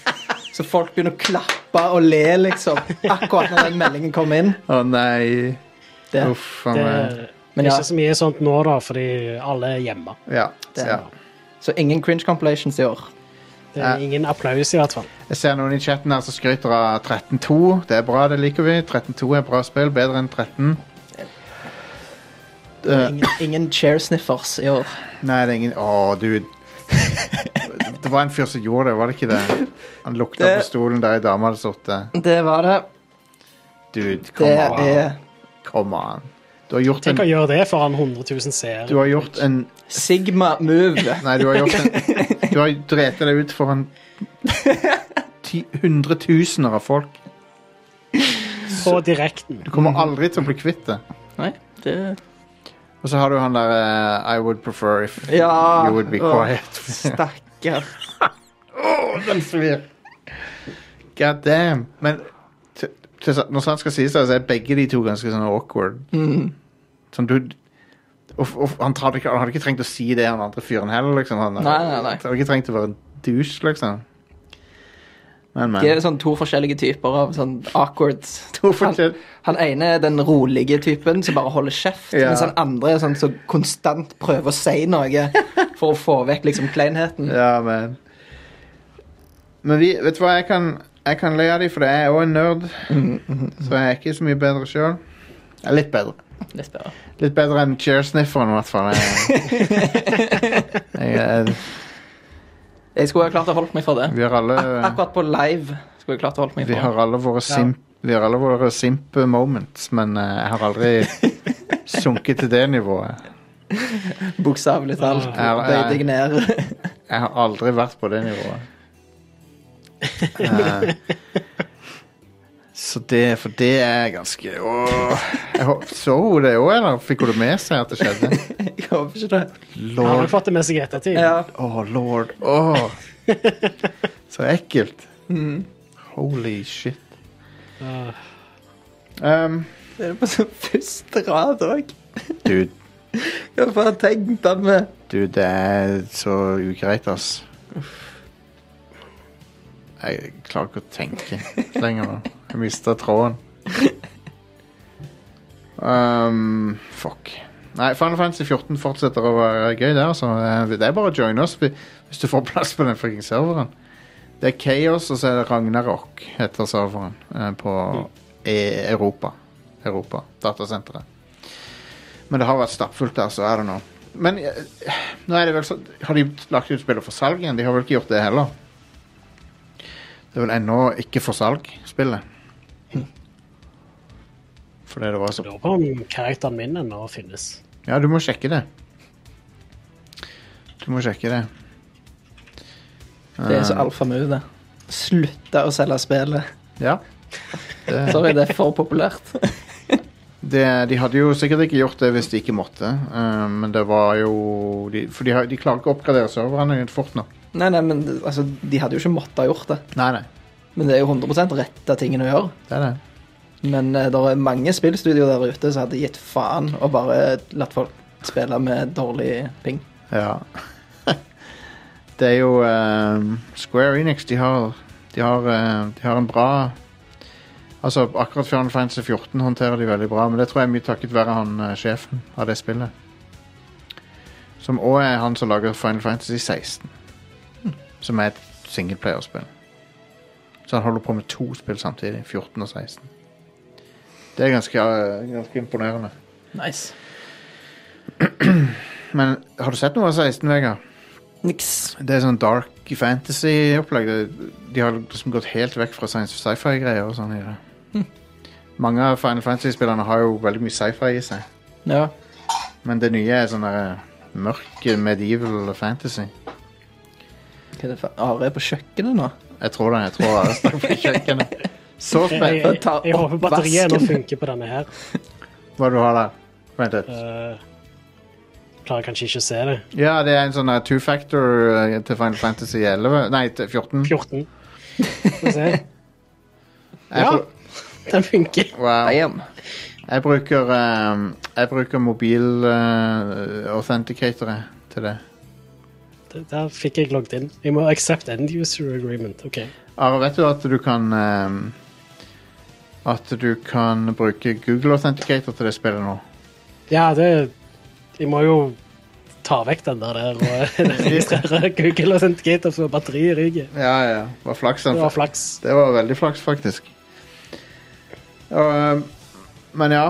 Så folk begynner å klappe og le, liksom. Akkurat når den meldingen kom inn. Å nei. Det, Uff a Det meg. er Men ikke så mye sånt nå, da, fordi alle er hjemme. Ja. Det- ja. Så ingen cringe compilations i år. Det er ingen applaus, i hvert fall. Jeg ser noen i chatten her som skryter av 13.2. Det er bra, det liker vi. 13-2 er bra spill, bedre enn 13. Eh, Ingen, ingen chair sniffers i år. Nei, det er ingen Å, dude. Det var en fyr som gjorde det, var det ikke det? Han lukta Det- på stolen der ei dame hadde sittet. Det var det. Dude, Det an. on. er Come on. Du har gjort Tenk å gjøre det foran 100 000 seere. Du har gjort en Sigma move. Nei, du har gjort en Du har drept deg ut foran hundretusener av folk. På direkten. Du kommer aldri til å bli kvitt det. Nei, det Og så har du han der uh, I would prefer if Ja. you would be quiet. Stakkar. oh, den svir. God damn. Men til, til, når sant skal sies, så er begge de to ganske sånn awkward. Mm. Sånn, du og, og, han, hadde ikke, han hadde ikke trengt å si det, han andre fyren heller. Liksom. Han, Nei, nei, nei. Han hadde ikke trengt å være en douche, liksom. Men, men. Det er sånn to forskjellige typer av sånn awkward To han, han ene er den rolige typen som bare holder kjeft, Ja. mens han andre er sånn som konstant prøver å si noe for å få vekk liksom kleinheten. Ja, men Men vi, vet du hva, jeg kan, jeg kan le av dem, for jeg er òg en nerd. Så jeg er ikke så mye bedre sjøl. Jeg er litt bedre. Litt bedre. Litt bedre enn chairsnifferen, i hvert fall. Jeg, jeg, jeg, Jeg skulle ha klart å holde meg fra det. vi har alle Ak akkurat på live skulle jeg klart å holde meg Vi har alle våre simp, vi har alle våre simp moments, men eh, jeg har aldri sunket til det nivået. Bokstavelig talt. Jeg, jeg. Jeg har aldri vært på det nivået. Eh, så det, for det er ganske åh. Jeg Så hun det òg, eller fikk hun det med seg at det skjedde? Jeg håper ikke det. Han har Lord. nok fått det med seg i ettertid. Ja. Åh, lord. Åh. Så ekkelt. Mm. Holy shit. Uh, Um, Det er på sånn første rad òg. dude, Jeg har bare tenkt han med? dude, det er så ugreit, ass. Jeg klarer ikke å tenke lenger nå. Jeg mista tråden. Um, fuck. Nei, Final Fantasy 14 fortsetter å være gøy der, altså. Eh, Det er bare å joine oss hvis du får plass på den fucking serveren. Det er Chaos, og så er det Ragnarok, heter serveren, eh, på e Europa. Europa, datasenteret. Men det har vært stappfullt der, så er det nå. Men eh, nå er det vel så Har de lagt ut spillet for salg igjen? De har vel ikke gjort det heller? Det er vel ennå ikke for salg, spillet. Fordi det var så lurer på om karakteren min ennå finnes. Ja, du må sjekke det. Du må sjekke det. Det er så Eh, alfamove, det. Slutte å selge spillet. Ja. Det, Sorry, det er for populært. det, de hadde jo sikkert ikke gjort det hvis de ikke måtte, eh, men det var jo de, For de, har, de klarer ikke å oppgradere serverne fort nok. Nei, nei, men altså, de hadde jo ikke måttet gjort det. Nei, nei. Men det er jo 100 rett av tingene å gjøre. Det er det. Men uh, det er mange spillstudioer der ute som hadde gitt faen og bare latt folk spille med dårlig ping. Ja. det er jo uh, Square Enix, de har De har, uh, de har en bra Altså, akkurat Final Fantasy 14 håndterer de veldig bra, men det tror jeg er mye takket være han eh, sjefen av det spillet. Som òg er han som lager Final Fantasy 16. Som er et singleplayerspill. Så han holder på med to spill samtidig. 14 og 16. Det er ganske, eh, ganske imponerende. Nice. Men har du sett noe av 16, Vegard? Niks. Det er sånn dark fantasy-opplegg. De har liksom gått helt vekk fra science sci-fi-greier og sånn i det. Mange av Final Fantasy-spillerne har jo veldig mye sci-fi i seg. Ja. Men det nye er sånn der mørk medieval fantasy. Hva er det for Are er på kjøkkenet nå? Jeg tror det. Jeg tror Are står på kjøkkenet. Så Jeg, jeg, Ta jeg håper batteriet nå funker på denne her. Hva du har der? Vent litt. Uh, klarer kanskje ikke å se det. Ja, det er en sånn der two-factor uh, til Final Fantasy 11. Nei, til 14. 14. Skal vi se. Ja. Den funker. Wow. Damn. Jeg bruker um, Jeg bruker mobil uh, authenticatorer til det. Der- fikk jeg logget inn. Jeg må accept end user agreement. OK. Are, vet du at du kan um, At du kan bruke Google Authenticator til det spillet nå? Ja, det Jeg må jo ta vekk den der, der og registrere Google Authenticator for batteri i ryggen. Ja, ja. Det var flaks. Det var flaks. Det var veldig flaks, faktisk. Og, ehm, men ja,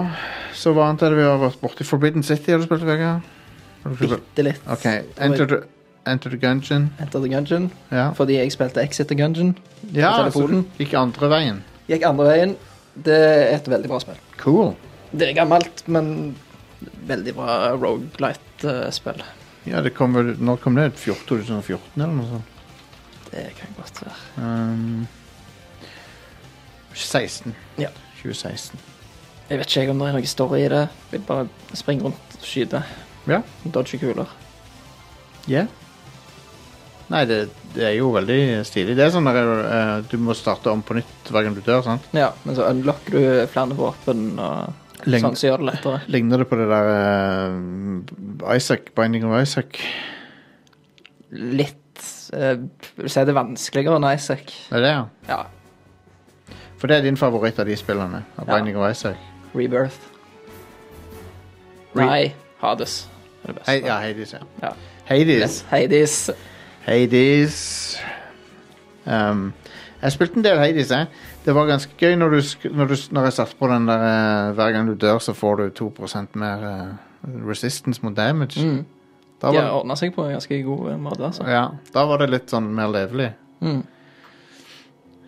så hva annet er det vi har vært borti? Forbidden City har du spilt, Vegard? Bitte litt. Ok, Enter Enter the Gungeon. Enter the Gungeon. Ja. Fordi jeg spilte Exit the Gungeon Ja, på så du gikk andre veien. Gikk andre veien. Det er et veldig bra spill. Cool. Det er gammelt, men veldig bra Rogalight-spill. Ja, det kom vel, når kom det? 14, 2014 eller noe sånt? Det kan godt være. Um, 16. Ja. 2016. Jeg vet ikke om det er noe story i det. Jeg vil bare springe rundt og skyte. Ja. Dodge kuler. Ja. Nei, det, det er jo veldig stilig. Det er sånn at eh, du må starte om på nytt hver gang du dør, sant? Ja, men så unlocker du flere våpen, og Lenge- sånn så gjør det lettere. Ligner det på det der uh, Isaac, Binding of Isaac? Litt Uh, Vil si det er vanskeligere enn Isaac. Er det, ja? Ja. For det er din favoritt av de spillene? Av Ja. Binding of Isaac? Rebirth. Re- Nei, Hades er det beste. He ja, Hades, ja. Ja. Hades. Yes, Hades. Hades. Um, jeg spilte en del Hades, jeg. Det var ganske gøy når, du, når, du, når jeg satte på den der eh, Hver gang du dør, så får du 2% mer uh, resistance mot damage. Mm. Da var, har ordna seg på en ganske god eh, måte, altså. ja, da var det litt sånn mer levelig. Mm.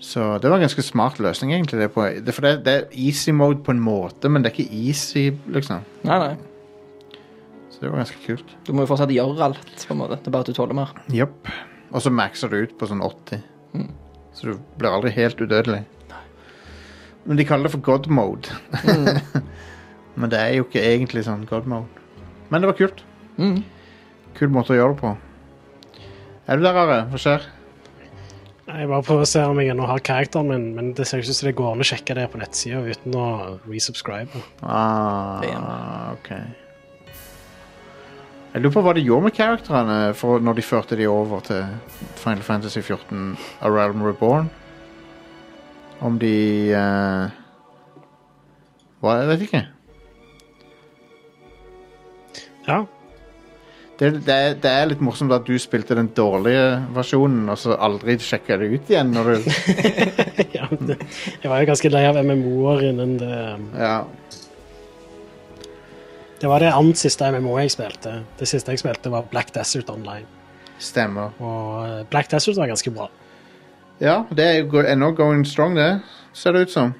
Så det var en ganske smart løsning, egentlig. Det, på, det, for det, det er easy mode på en måte, men det er ikke easy, liksom. Nei, nei. Så det var ganske kult. Du må jo fortsatt gjøre alt, på en måte. Det er bare at du tåler mer. Japp. Og så maxer du ut på sånn 80. Mm. Så du blir aldri helt udødelig. Men de kaller det for god mode. Mm. Men det er jo ikke egentlig sånn god mode. Men det var kult. Mm. Kul måte å gjøre det på. Er du der, Are? Hva skjer? Jeg bare prøver å se om jeg ennå har karakteren min, men det ser ikke ut som det går an å sjekke det på nettsida uten å resubscribe. Ah, ok. Jeg lurer på hva de gjorde med karakterene for når de førte de over til Final Fantasy 14 A Realm Reborn. Om de uh, Hva, jeg vet ikke. Ja. Det, det, er, det er litt morsomt at du spilte den dårlige versjonen, og så aldri sjekka det ut igjen når du ja det, jeg var jo ganske lei av MMO-er innen det Ja. Det var det annet siste MMO jeg spilte. Det siste jeg spilte, var Black Desert Online. Stemmer. Og eh, Black Desert var ganske bra. Ja, det er jo ennå going strong, det. Ser det ut som.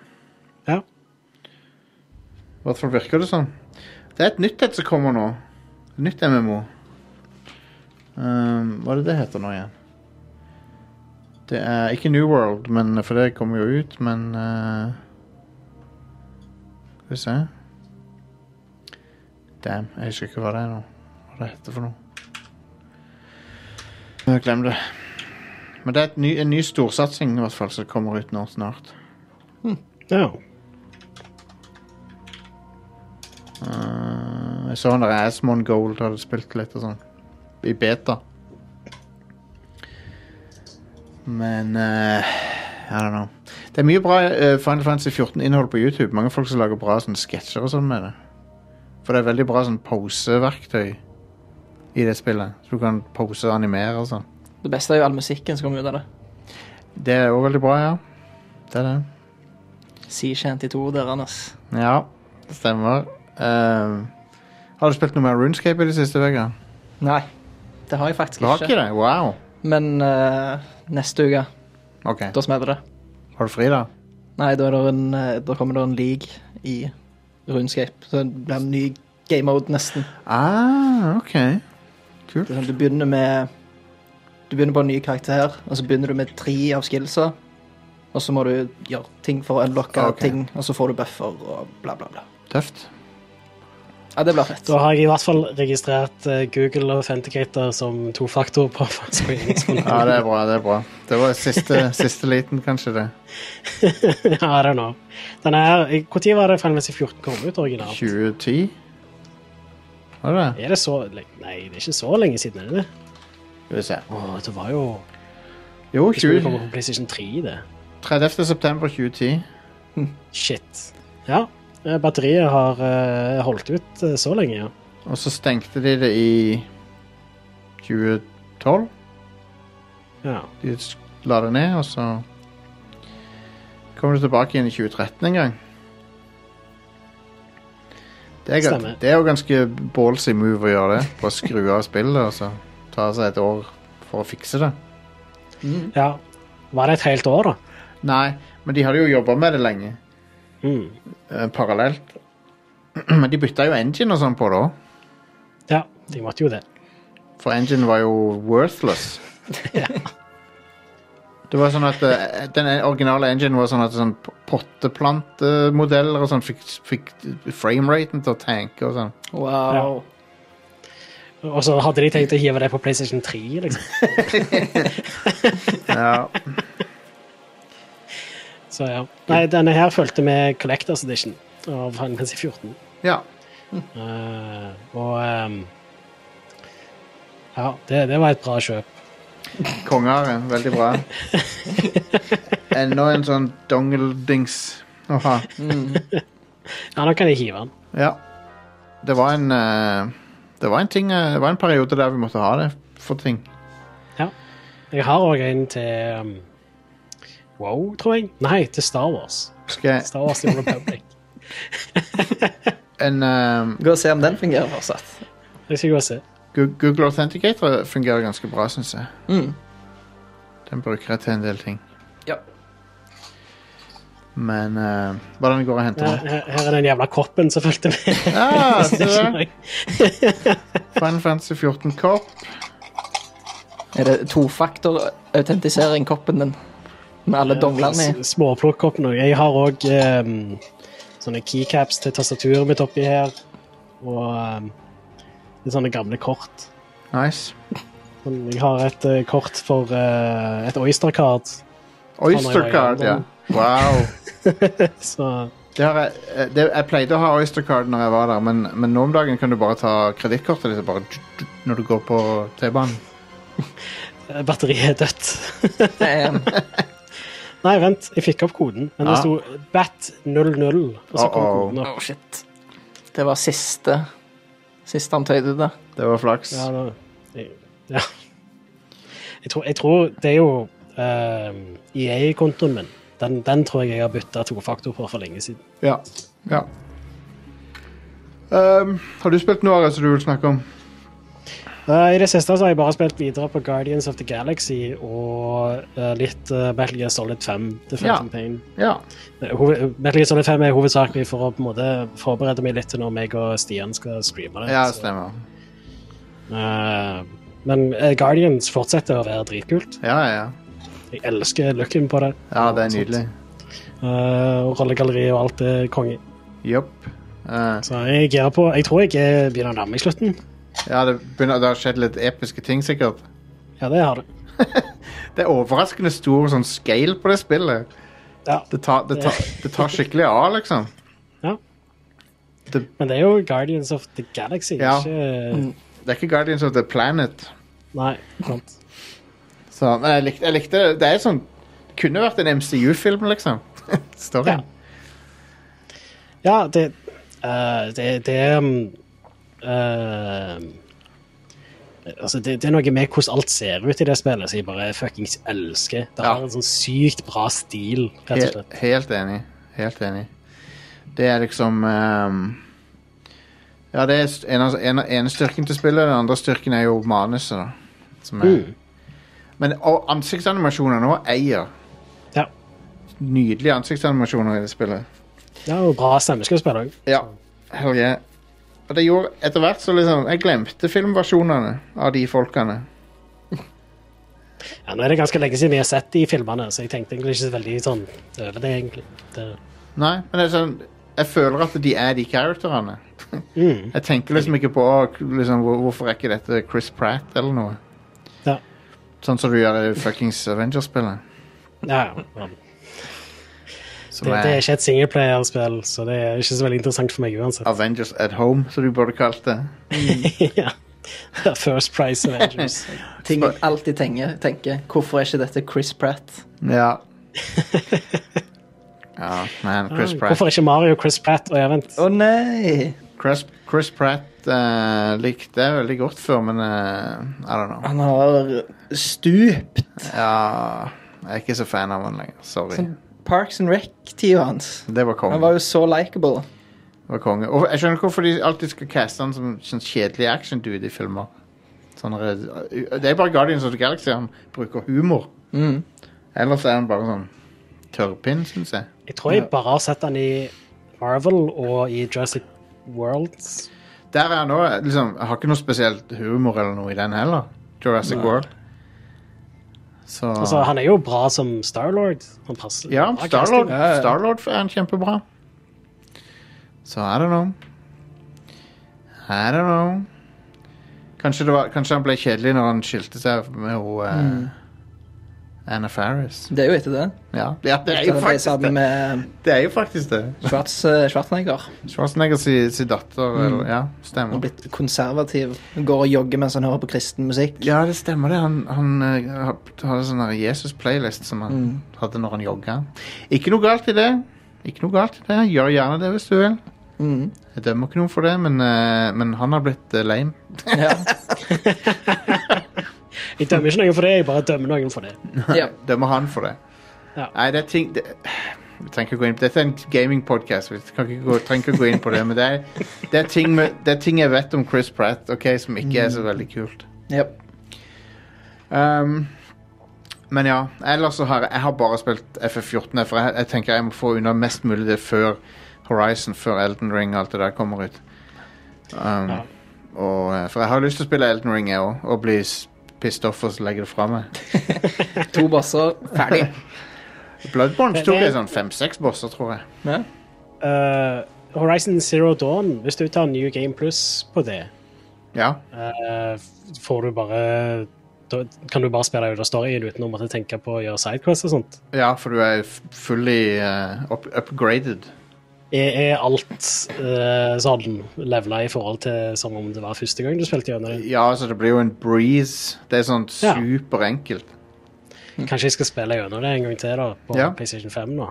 Ja. I hvert fall virker det sånn. Det er et nytt et som kommer nå. Et nytt MMO. Um, hva er det det heter nå igjen? Det er ikke New World, men, for det kommer jo ut, men uh, Skal vi se Damn, jeg husker ikke hva det er nå. Hva det heter for noe. Glem det. Men det er et ny, en ny storsatsing i hvert fall som kommer ut nå snart. Ja. Uh, jeg så han der Asmon Gold hadde spilt litt og sånn. I beta. Men uh, I don't know. Det er mye bra uh, Final Fantasy 14-innhold på YouTube. Mange folk som lager bra sånn sketsjer og sånn med det. For det er veldig bra sånn poseverktøy i det spillet. Så du kan pose og animere og sånn. Det beste er jo all musikken som kommer ut av det. Det er òg veldig bra, ja. Det er det. Sea Shanty 2 der, Anders. Ja, det stemmer. Uh, har du spilt noe mer Runescape i det siste, Vegard? Nei, det har jeg faktisk ikke. Du har ikke det? Wow. Men eh, neste uke, Ok. da smeller det. Har du fri, da? Nei, da, er det en, eh, da kommer det en league i Runescape. Så det blir en ny game mode nesten. Ah, ok. Kult. Sånn, du begynner med Du begynner på en ny karakter, og så begynner du med tre av skillsa. Og så må du gjøre ting for å unlocke okay. ting, og så får du buffer og bla, bla, bla. Tøft. Ja, det blir fett. Da har jeg i hvert fall registrert Google Google Authenticator som tofaktor på screeningskontoret. Ja, det er bra. Det er bra. Det var siste, siste liten, kanskje, det. I don't know. Den er, Når var det Final Fantasy 14 kom ut originalt? 2010? Var det det? Er det så lenge? Nei, det er ikke så lenge siden, er det det? Skal vi se. Åh, det var jo Jo, Det skulle 20, komme på PlayStation 3, det. 30. september 2010. Shit. Ja. Eh, Batteriet har eh, holdt ut eh, så lenge, ja. Og så stengte de det i 2012. ja. De la det ned, og så kom det tilbake igjen i 2013 en gang. Det er, det er jo ganske ballsy move å gjøre det. Bare skru av spillet og så ta seg et år for å fikse det. Ja. Var det et helt år, da? Nei, men de hadde jo jobba med det lenge. Mm. eh, parallelt. Men de bytta jo engine og sånn på det òg. Ja, de måtte jo det. For engine var jo worthless. ja. Det var sånn at eh, Den originale engine var sånn at sånn potteplantemodeller og sånn fikk, fikk frameraten til å tanke og sånn. Wow. Og så hadde de tenkt å hive det på PlayStation 3, liksom. Ja. Så ja. Nei, denne her fulgte med Collectors Edition av Final Fantasy 14. ja. Eh, og um, Ja, det, det var et bra kjøp. Konger. Veldig bra. Enda en sånn dongle-dings å ha. Ja, nå kan jeg hive den. Ja. Det var en uh, Det var en ting uh, Det var en periode der vi måtte ha det for ting. Ja. Jeg har òg en til um, Wow, tror jeg. Nei, til Star Wars. Skal jeg Star Wars The Republic. En um... Gå og se om den fungerer fortsatt. Jeg skal gå og se. Google Authenticator fungerer ganske bra, syns jeg. Mm. Den bruker jeg til en del ting. Ja. Men uh, hvordan går det å går den? Her, her her er den jævla koppen som fulgte med. Ja. Final Fantasy 14 Kopp. Er det tofaktor-autentisering, koppen din? Med alle donglene i? S- Småplukkoppen noe. Jeg har òg sånne keycaps til tastaturet mitt oppi her. Og um, litt sånne gamle kort. Nice. Sånn, Jeg har et uh, kort for uh, et Oyster-card. Oyster Card, ja. Wow. Så Det har jeg, eh, det, jeg pleide å ha Oyster Card når jeg var der, men, men nå om dagen kan du bare ta kredittkortet ditt bare når du går på T-banen. eh, batteriet er dødt. Nei, vent. Jeg fikk opp koden. Men det Ja. sto BAT00. Og så kom Uh-oh. koden opp. Oh, shit. Det var siste Siste han tøyde det. Det var flaks. Ja, da, jeg, ja. Jeg, tror, jeg tror det er jo uh, EA-kontoen min. Den, den tror jeg jeg har bytta tofaktor på for lenge siden. Ja. ja. Um, har du spilt noe som du vil snakke om? Eh, I det siste så har jeg bare spilt videre på Guardians of the Galaxy og uh, litt uh, Metal Gear Solid 5. Ja. Pain. Ja. Metal Gear Solid 5 er hovedsakelig for å på en måte forberede meg litt til når meg og Stian skal streame det. Ja, det stemmer. men Guardians fortsetter å være dritkult. Ja, ja. Jeg elsker looken på det. Ja, det er nydelig. Uh, rollegalleriet og alt er konge. Jopp. Uh, Så jeg på Jeg tror jeg begynner å nærme meg slutten. Ja, det, begynner, det har skjedd litt episke ting, sikkert. Ja, det har det. Det er overraskende stor sånn scale på det spillet. Ja. Det tar, det tar, det tar skikkelig av, liksom. Ja. Men det er jo Guardians of the Galaxy, Ja. ikke Det er ikke Guardians of the Planet. Nei, sant. Så, men jeg likte, jeg likte det. Det er sånn Kunne vært en MCU-film, liksom. Storyen. Ja, det uh, Det, det um, eh, Altså, det, det er noe med hvordan alt ser ut i det spillet, som jeg bare fuckings elsker. Det har Ja. en sånn sykt bra stil, rett og Helt, slett. helt enig. Helt enig. Det er liksom um, Ja, det er en en, ene styrken til spillet. Den andre styrken er jo manuset, da. Som er, Mm. Men ansiktsanimasjoner nå eier. Ja. Nydelige ansiktsanimasjoner i det spillet. Ja, og bra stemmeskuespill òg. Ja. Hell yeah. Og det gjorde etter hvert så liksom Jeg glemte filmversjonene av de folkene. Ja, nå er det ganske lenge siden vi har sett de filmene, så jeg tenkte egentlig ikke så veldig sånn over det, egentlig. Det, Nei, men det er sånn Jeg føler at de er de characterene. mm. Jeg tenker liksom ikke på liksom, hvorfor er ikke dette Chris Pratt eller noe. Ja. Sånn som du gjør i fuckings Avengers-spillet. Ja, ja. Som Det, er, det er ikke et singleplayerspill, så det er ikke så veldig interessant for meg uansett. Avengers at Home, som du burde kalt det. ja. First Price Avengers. Ting jeg alltid tenker, tenker Hvorfor er ikke dette Chris Pratt? Ja. ja, man, Chris Pratt. Hvorfor ikke Mario Chris Pratt? Og jeg vent. Å nei! Chris, Chris Pratt uh, likte jeg veldig godt før, men uh, I don't know. Han har stupt. Ja, jeg er ikke så fan av han lenger. Sorry. Sånn Parks and Rec-tida hans. Det var Han var jo så likeable. var konge. Og jeg skjønner ikke hvorfor de alltid skal caste han som sånn kjedelig action-dude i filmer. Sånn, det er bare Guardians of the Galaxy han bruker humor. Mm. Ellers er han bare sånn tørrpinn, syns jeg. Jeg tror jeg bare har sett han i Marvel og i Jurassic World. Der er han òg. Liksom, jeg har ikke noe spesielt humor eller noe i den heller. Jurassic Nei. World. Så Altså, han er jo bra som Starlord. Han passer. Ja, Starlord Star er han kjempebra. Så I don't know. I don't know. Kanskje, det var, kanskje han ble kjedelig når han skilte seg med hun eh, Mm. Anna Faris. Det er jo etter det. Ja, ja det er jo faktisk det. Det er jo faktisk det. Schwarz, eh, Schwarzenegger. Schwarzenegger sin si datter, Mm. eller, ja, Han er blitt konservativ. Går og jogger mens han hører på kristen musikk. Ja, det stemmer det. Han, han eh, hadde sånn Jesus-playlist som han Mm. hadde når han jogga. Ikke noe galt i det. Ikke noe galt i det. Gjør gjerne det hvis du vil. Mm. Jeg dømmer ikke noen for det, men, eh, men han har blitt uh, lame. Ja. Jeg dømmer ikke noen for det, jeg bare dømmer noen for det. Ja. Dømmer han for det. Ja. Nei, det er ting det, Vi trenger ikke gå inn på Dette er en gaming-podkast. Vi gå, trenger ikke gå inn på det. Men det er, det, er ting med, det er ting jeg vet om Chris Pratt okay, som ikke er så veldig kult. Yep. Um, men ja, ellers så har jeg, jeg har bare spilt FF14, for jeg, jeg tenker jeg må få unna mest mulig det før Horizon, før Elden Ring og alt det der kommer ut. Um, og, eh, for jeg har lyst til å spille Elden Ring, jeg òg, og bli s- pissed off og så legge det fra meg. To bosser, ferdig. Bloodborne tok det- jeg sånn fem-seks bosser, tror jeg. Ja. Uh, Horizon Zero Dawn, hvis du tar New Game Plus på det, Ja. uh, får du bare da kan du bare spille ut av storyen uten å måtte tenke på å gjøre sidequests og sånt. ja, for du er fully uh, up, upgraded. Er, er alt uh, sånn levela i forhold til som om det var første gang du spilte gjennom det? Ja, altså det blir jo en breeze. Det er sånn Ja. superenkelt. Kanskje jeg skal spille gjennom det en gang til da, på Ja. PlayStation 5 nå.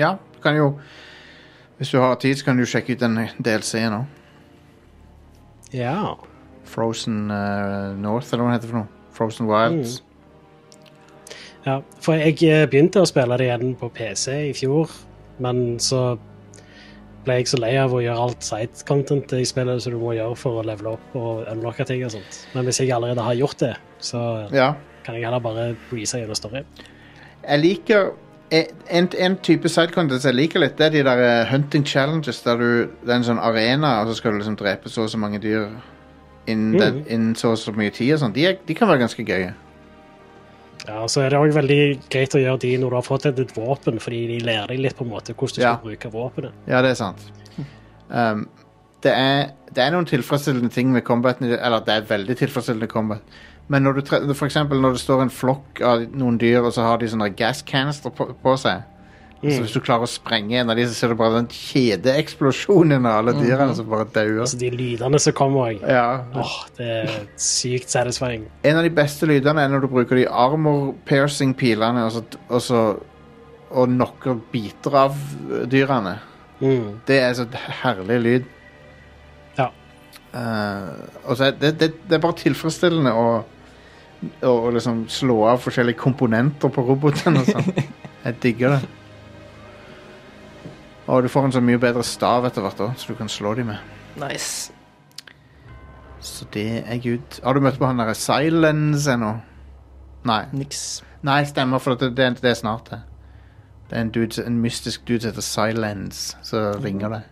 Ja, du kan jo Hvis du har tid, så kan du sjekke ut en DLC nå. Ja. Frozen uh, North, eller hva det heter for noe. Frozen Wilds. ja. For jeg eh, begynte å spille det igjen på PC i fjor, men så ble jeg så lei av å gjøre alt side-content i spillet som du må gjøre for å levele opp og unlocke ting og sånt. Men hvis jeg allerede har gjort det, så Ja. kan jeg heller bare breeze gjennom story. Jeg liker en, en type sidecontent jeg liker litt, det er de der eh, hunting challenges der du Det er en sånn arena, og så skal du liksom drepe så og så mange dyr innen, mm. in så og så mye tid og sånn. De, de kan være ganske gøye. Ja, så er det òg veldig greit å gjøre de når du har fått et, våpen, fordi de lærer deg litt på en måte hvordan du Ja. skal bruke våpenet. Ja, det er sant. Um, det, er, det er noen tilfredsstillende ting med combaten, eller det er veldig tilfredsstillende combat. Men når du for eksempel når det står en flokk av noen dyr, og så har de sånne gas canister på, på seg. Så hvis du klarer å sprenge en av de, så ser du bare den kjedeeksplosjonen av alle dyrene som bare dauer. Altså de lydene som kommer òg. Ja. Åh, det er sykt satisfying. En av de beste lydene er når du bruker de armor piercing pilene og så, og så og knocker biter av dyrene. Mm. Det er så herlig lyd. Ja. Eh, og så er det, det, det er bare tilfredsstillende å, å, å liksom slå av forskjellige komponenter på roboten og sånn. Jeg digger det. Og du får en så mye bedre stav etter hvert òg, så du kan slå dem med. Nice. Så det er good. Har du møtt på han derre Silence ennå? Nei. Niks. Nei, stemmer, for det, det, det er snart, det. Det er en, dude, en mystisk dude som heter Silence, som ringer deg.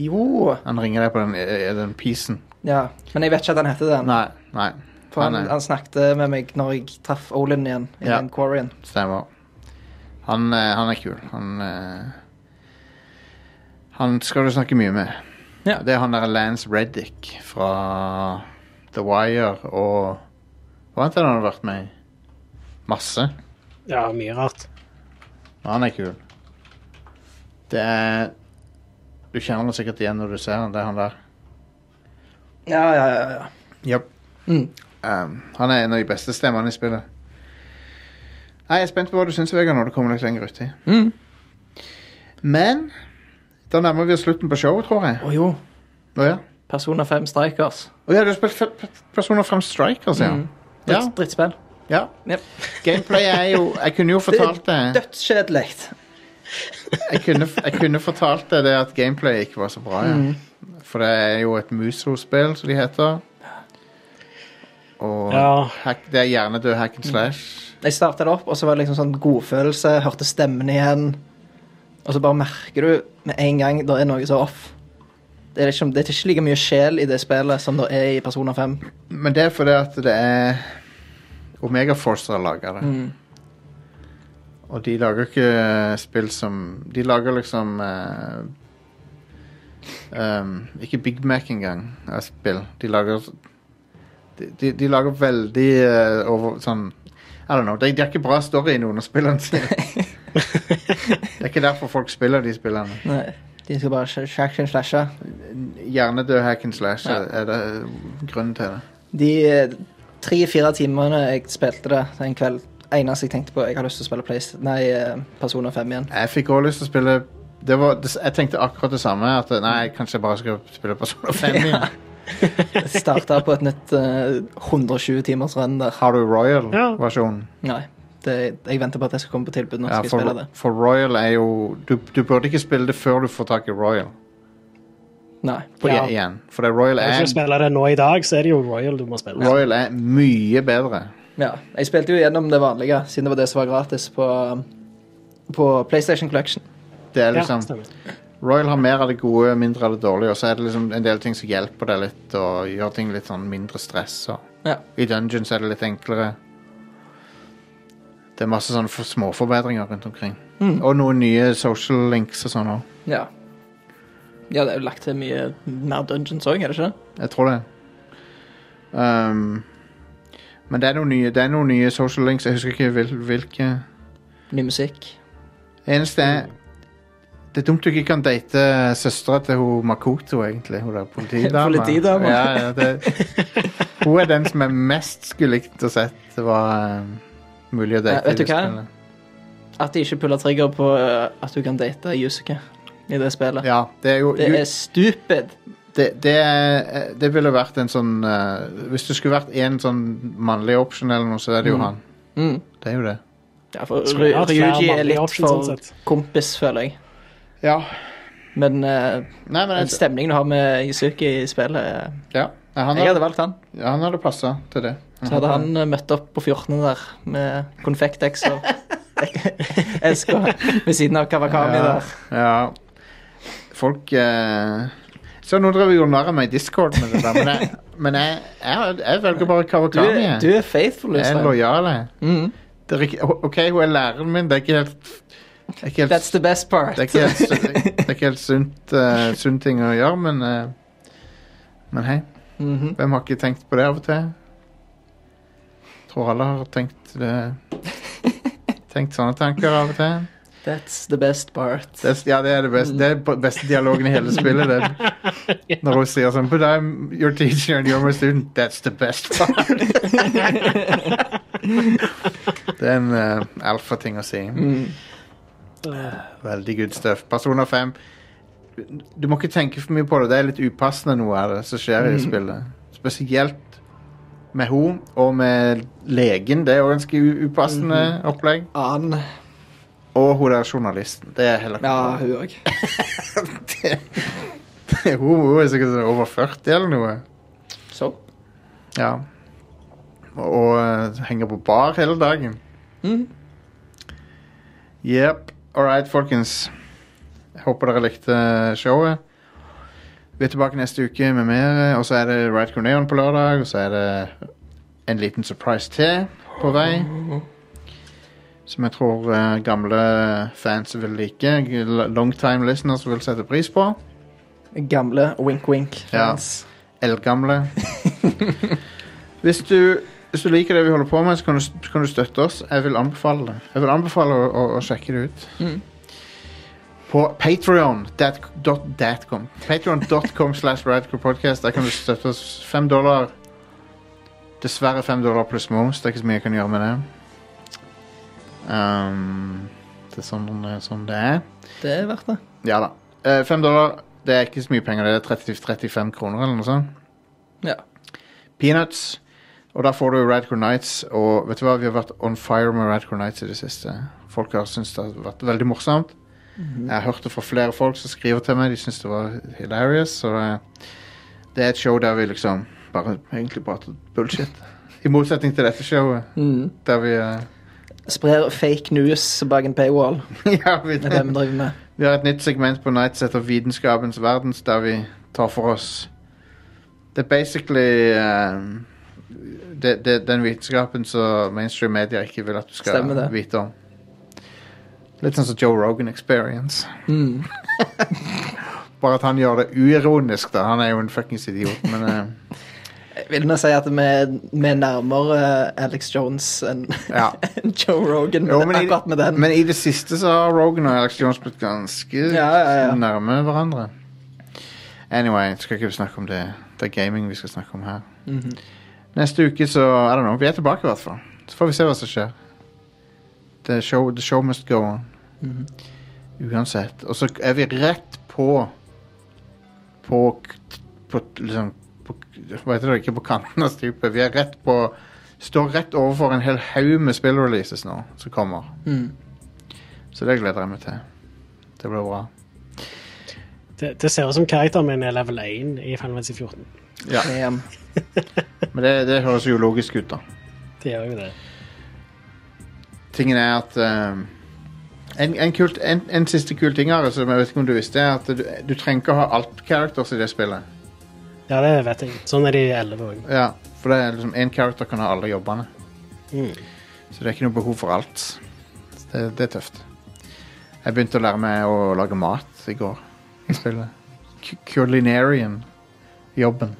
Jo. Han ringer deg på den, eh, den pisen. Ja, men jeg vet ikke at han heter det. Nei, nei. For han, han er- han snakket med meg når jeg traff Olin igjen i Ja. den quarrien. Stemmer. Han, eh, han er kul. Han eh, Han skal du snakke mye med. Ja. Det er han der Lance Reddick fra The Wire og Hva annet det han har vært med i? Masse. Ja, mye rart. Han er kul. Det er Du kjenner han sikkert igjen når du ser han. Det er han der. Ja, ja, ja. ja. Yep. Mm. Um, han er en av de beste stemmene i spillet. Nei, Jeg er spent på hva du syns, Vegard, når du kommer litt lenger uti. Mm. Men da nærmer vi oss slutten på showet, tror jeg. Å jo. Å ja. Persona 5 Strikers. Å ja, du har spilt fe- Persona 5 Strikers, ja. Mm. Ja. Drittspill. ja. Yep. Gameplay er jo Jeg kunne jo fortalt det. Dødskjedelig. jeg, kunne, jeg kunne fortalt deg det at gameplay ikke var så bra. Ja. Mm. For det er jo et Muso-spill, som de heter. Og Ja. hack, det er hjernedød hack and slash. Jeg starta det opp, og så var det liksom sånn godfølelse. Hørte stemmen igjen. Og så bare merker du med en gang det er noe så off. Det er, liksom, det er ikke like mye sjel i det spillet som det er i Persona 5. Men det er fordi at det er Omega Force som har laga det. Mm. Og de lager ikke spill som De lager liksom uh, um, Ikke Big Mac engang av spill. De lager De, de, de lager veldig uh, over sånn I don't know. De, de har ikke bra story i noen av spillene sine. det er ikke derfor folk spiller de spillene. Nei, de skal bare hack and slashe. Hjernedød hack and slash Ja. er, det grunnen til det. De eh, tre-fire timene jeg spilte det en kveld Eneste jeg tenkte på, jeg har lyst til å spille Place, nei, eh, Persona 5 igjen. Jeg fikk også lyst til å spille det var, det, Jeg tenkte akkurat det samme. At nei, kanskje jeg bare skal spille Persona 5 igjen. Ja. starta på et nytt uh, 120 timers renn der. Har du Royal-versjonen? Nei. Det, jeg venter på at jeg skal komme på tilbud. Nå Ja, skal jeg spille det. for Royal er jo du, du burde ikke spille det før du får tak i Royal. Nei. På Ja. igjen. For det Royal Hvis er, du spiller det nå i dag, så er det jo Royal du må spille. Royal er mye bedre. Ja, jeg spilte jo gjennom det vanlige, siden det var det som var gratis på, på PlayStation Collection. Det er liksom ja, Royal har mer av det gode, mindre av det dårlige, og så er det liksom en del ting som hjelper deg litt, og gjør ting litt sånn mindre stress. Og Ja. I Dungeons er det litt enklere. Det er masse sånne småforbedringer rundt omkring. Mm. Og noen nye social links og sånn òg. Ja. ja, det er jo lagt til mye mer dungeons òg, er det ikke? det? Jeg tror det. Um, men det er, nye, det er noen nye social links. Jeg husker ikke hvil, hvilke. Ny musikk. Eneste er Det er dumt du ikke kan date søstera til hun Makoto, egentlig. Hun der politidama. Politidama. Ja, ja, det, hun er den som jeg mest skulle likt å sett det var um, mulig å date. Ja, vet du det hva? At de ikke puller trigger på uh, at du kan date Yusuke i det spillet. Ja, det er jo Det er stupid. det, det, er, det ville vært en sånn uh, Hvis det skulle vært en sånn mannlig option eller noe, så er det jo Mm. han. Mm. Det er jo det. Ja, for Skulle Ry- hatt flere Ryuji er mannlige litt options, sånn for sett. kompis, føler jeg. Ja. Men uh, Nei, men den jeg, stemningen du har med Yusuke i spillet uh, ja. Han, Jeg hadde hadde, valgt han. ja, han hadde passa til det. Så hadde han uh, møtt opp på 14. der med konfektex og eska ved siden av Kawakami ja, der. Ja. Folk eh, Så nå driver vi jo narr av meg i Discord med det der, men jeg, men jeg, jeg, jeg velger bare Kawakami. Du, du er faithful, jeg er lojal. jeg. Mm. Er OK, hun er læreren min, det er ikke helt er helt, That's the best part. det er ikke helt, er ikke helt sunt, uh, sunt, ting å gjøre, men uh, Men hei, Mhm. hvem har ikke tenkt på det av og til? Tror alle har tenkt det Tenkt sånne tanker av og til. That's the best part. Det, er- ja, det er det beste, det er beste dialogen i hele spillet. Det. Når hun sier sånn But I'm your teacher and you're my student. That's the best part. det er en uh, alfa-ting å si. Mm. Veldig good stuff. Persona 5 Du må ikke tenke for mye på det. Det er litt upassende noe av det som skjer i Mm. spillet. Spesielt med hun og med legen. Det er jo ganske upassende opplegg. An. Og hun der journalisten. Det er heller ikke Ja, hun òg. hun, hun er sikkert sånn over 40 eller noe. Så. Ja. Og, og eh, henger på bar hele dagen. Mm. Jepp. All right, folkens. Jeg håper dere likte showet. Vi er tilbake neste uke med mer, og så er det Right Corneon på lørdag, og så er det en liten surprise til på vei. Som jeg tror uh, gamle fans vil like. Longtime listeners vil sette pris på. Gamle wink-wink. Ja. Eldgamle. hvis, du, hvis du liker det vi holder på med, så kan du, kan du støtte oss. Jeg vil anbefale det. Jeg vil anbefale å, å, å sjekke det ut. Mm. På patreon.com Patreon.com slash radcrewpodcast. Der kan du støtte oss fem dollar. Dessverre fem dollar pluss moms. Det er ikke så mye jeg kan gjøre med det. Um, det er sånn, sånn det er. Det er verdt det. Ja da. Eh, fem dollar, det er ikke så mye penger. Det er 30, 35 kroner eller noe sånt. Ja. Peanuts. Og da får du Radcore Nights. Og vet du hva, vi har vært on fire med Radcore Nights i det siste. Folk har syntes det har vært veldig morsomt. Jeg har hørt det fra flere folk som skriver til meg. De syns det var hilarious. Så eh, det er et show der vi liksom bare egentlig prater bullshit. I motsetning til dette showet, Mm. der vi eh, Sprer fake news bak en paywall. Ja, vi, Det er det vi driver med. vi har et nytt segment på Nights etter Vitenskapens verden der vi tar for oss Det er basically uh, det, det, den vitenskapen som mainstream media ikke vil at du skal vite om. Litt sånn som Joe Rogan Experience. Mm. Bare at han gjør det uironisk, da. Han er jo en fuckings idiot, men uh... Jeg vil nå si at vi vi er nærmere eh, Alex Jones enn Ja. en Joe Rogan med, Jo, men, akkurat med den. i, men i det siste så har Rogan og Alex Jones blitt ganske Ja, ja, ja. nærme hverandre. Anyway, skal ikke vi snakke om det. Det er gaming vi skal snakke om her. Mhm. Neste uke så er det noe. vi er tilbake i hvert fall. Så får vi se hva som skjer. The show, the show must go on. Mm. Uansett. Og så er vi rett på På, på liksom på, Hva heter det? Ikke på kanten av stupet. Vi er rett på Står rett overfor en hel haug med spillreleases nå som kommer. Mm. Så det gleder jeg meg til. Det blir bra. Det, det ser ut som karakteren min er level 1 i Final Fantasy 14. Ja. Men det, det høres jo logisk ut, da. Det gjør jo det. Tingen er at ehm, en, en, kult, en, en siste kul ting her, som jeg vet ikke om du visste, er at du, du trenger ikke å ha alt characters i det spillet. Ja, det vet jeg. Sånn er det i 11 òg. Ja, for det er liksom en character kan ha alle jobbene. Mm. Så det er ikke noe behov for alt. Det, det er tøft. Jeg begynte å lære meg å lage mat i går i spillet. Culinarian-jobben.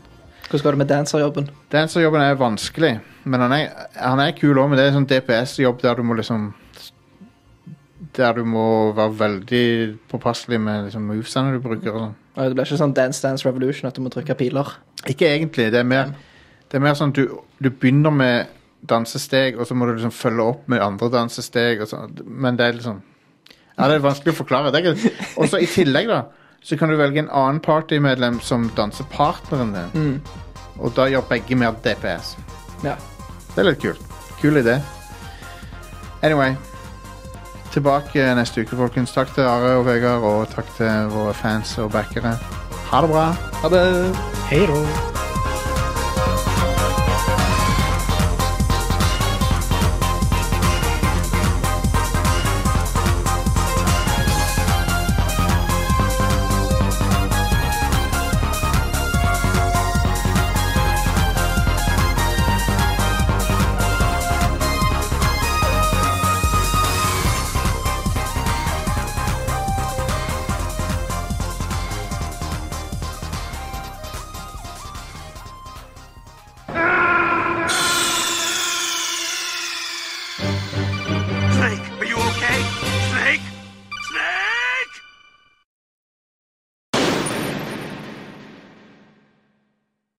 Hvordan går det med danserjobben? Danserjobben er vanskelig, men han er, han er kul òg. Men det er en sånn DPS-jobb der du må liksom Der du må være veldig påpasselig med liksom, movesene du bruker. og sånn. Det blir ikke sånn Dance Dance Revolution at du må trykke piler. Ikke egentlig. Det er mer, det er mer sånn at du, du begynner med dansesteg, og så må du liksom følge opp med andre dansesteg. Og sånn. Men det er liksom Ja, det er vanskelig å forklare. Og så i tillegg, da, så kan du velge en annen partymedlem som danser partneren din. Mm. Og da gjør begge mer DPS. Ja. Det er litt kult. Kul idé. Anyway. Tilbake neste uke, folkens. Takk til Are og Vegard, og takk til våre fans og backere. Ha det bra. Ha det. Hei da.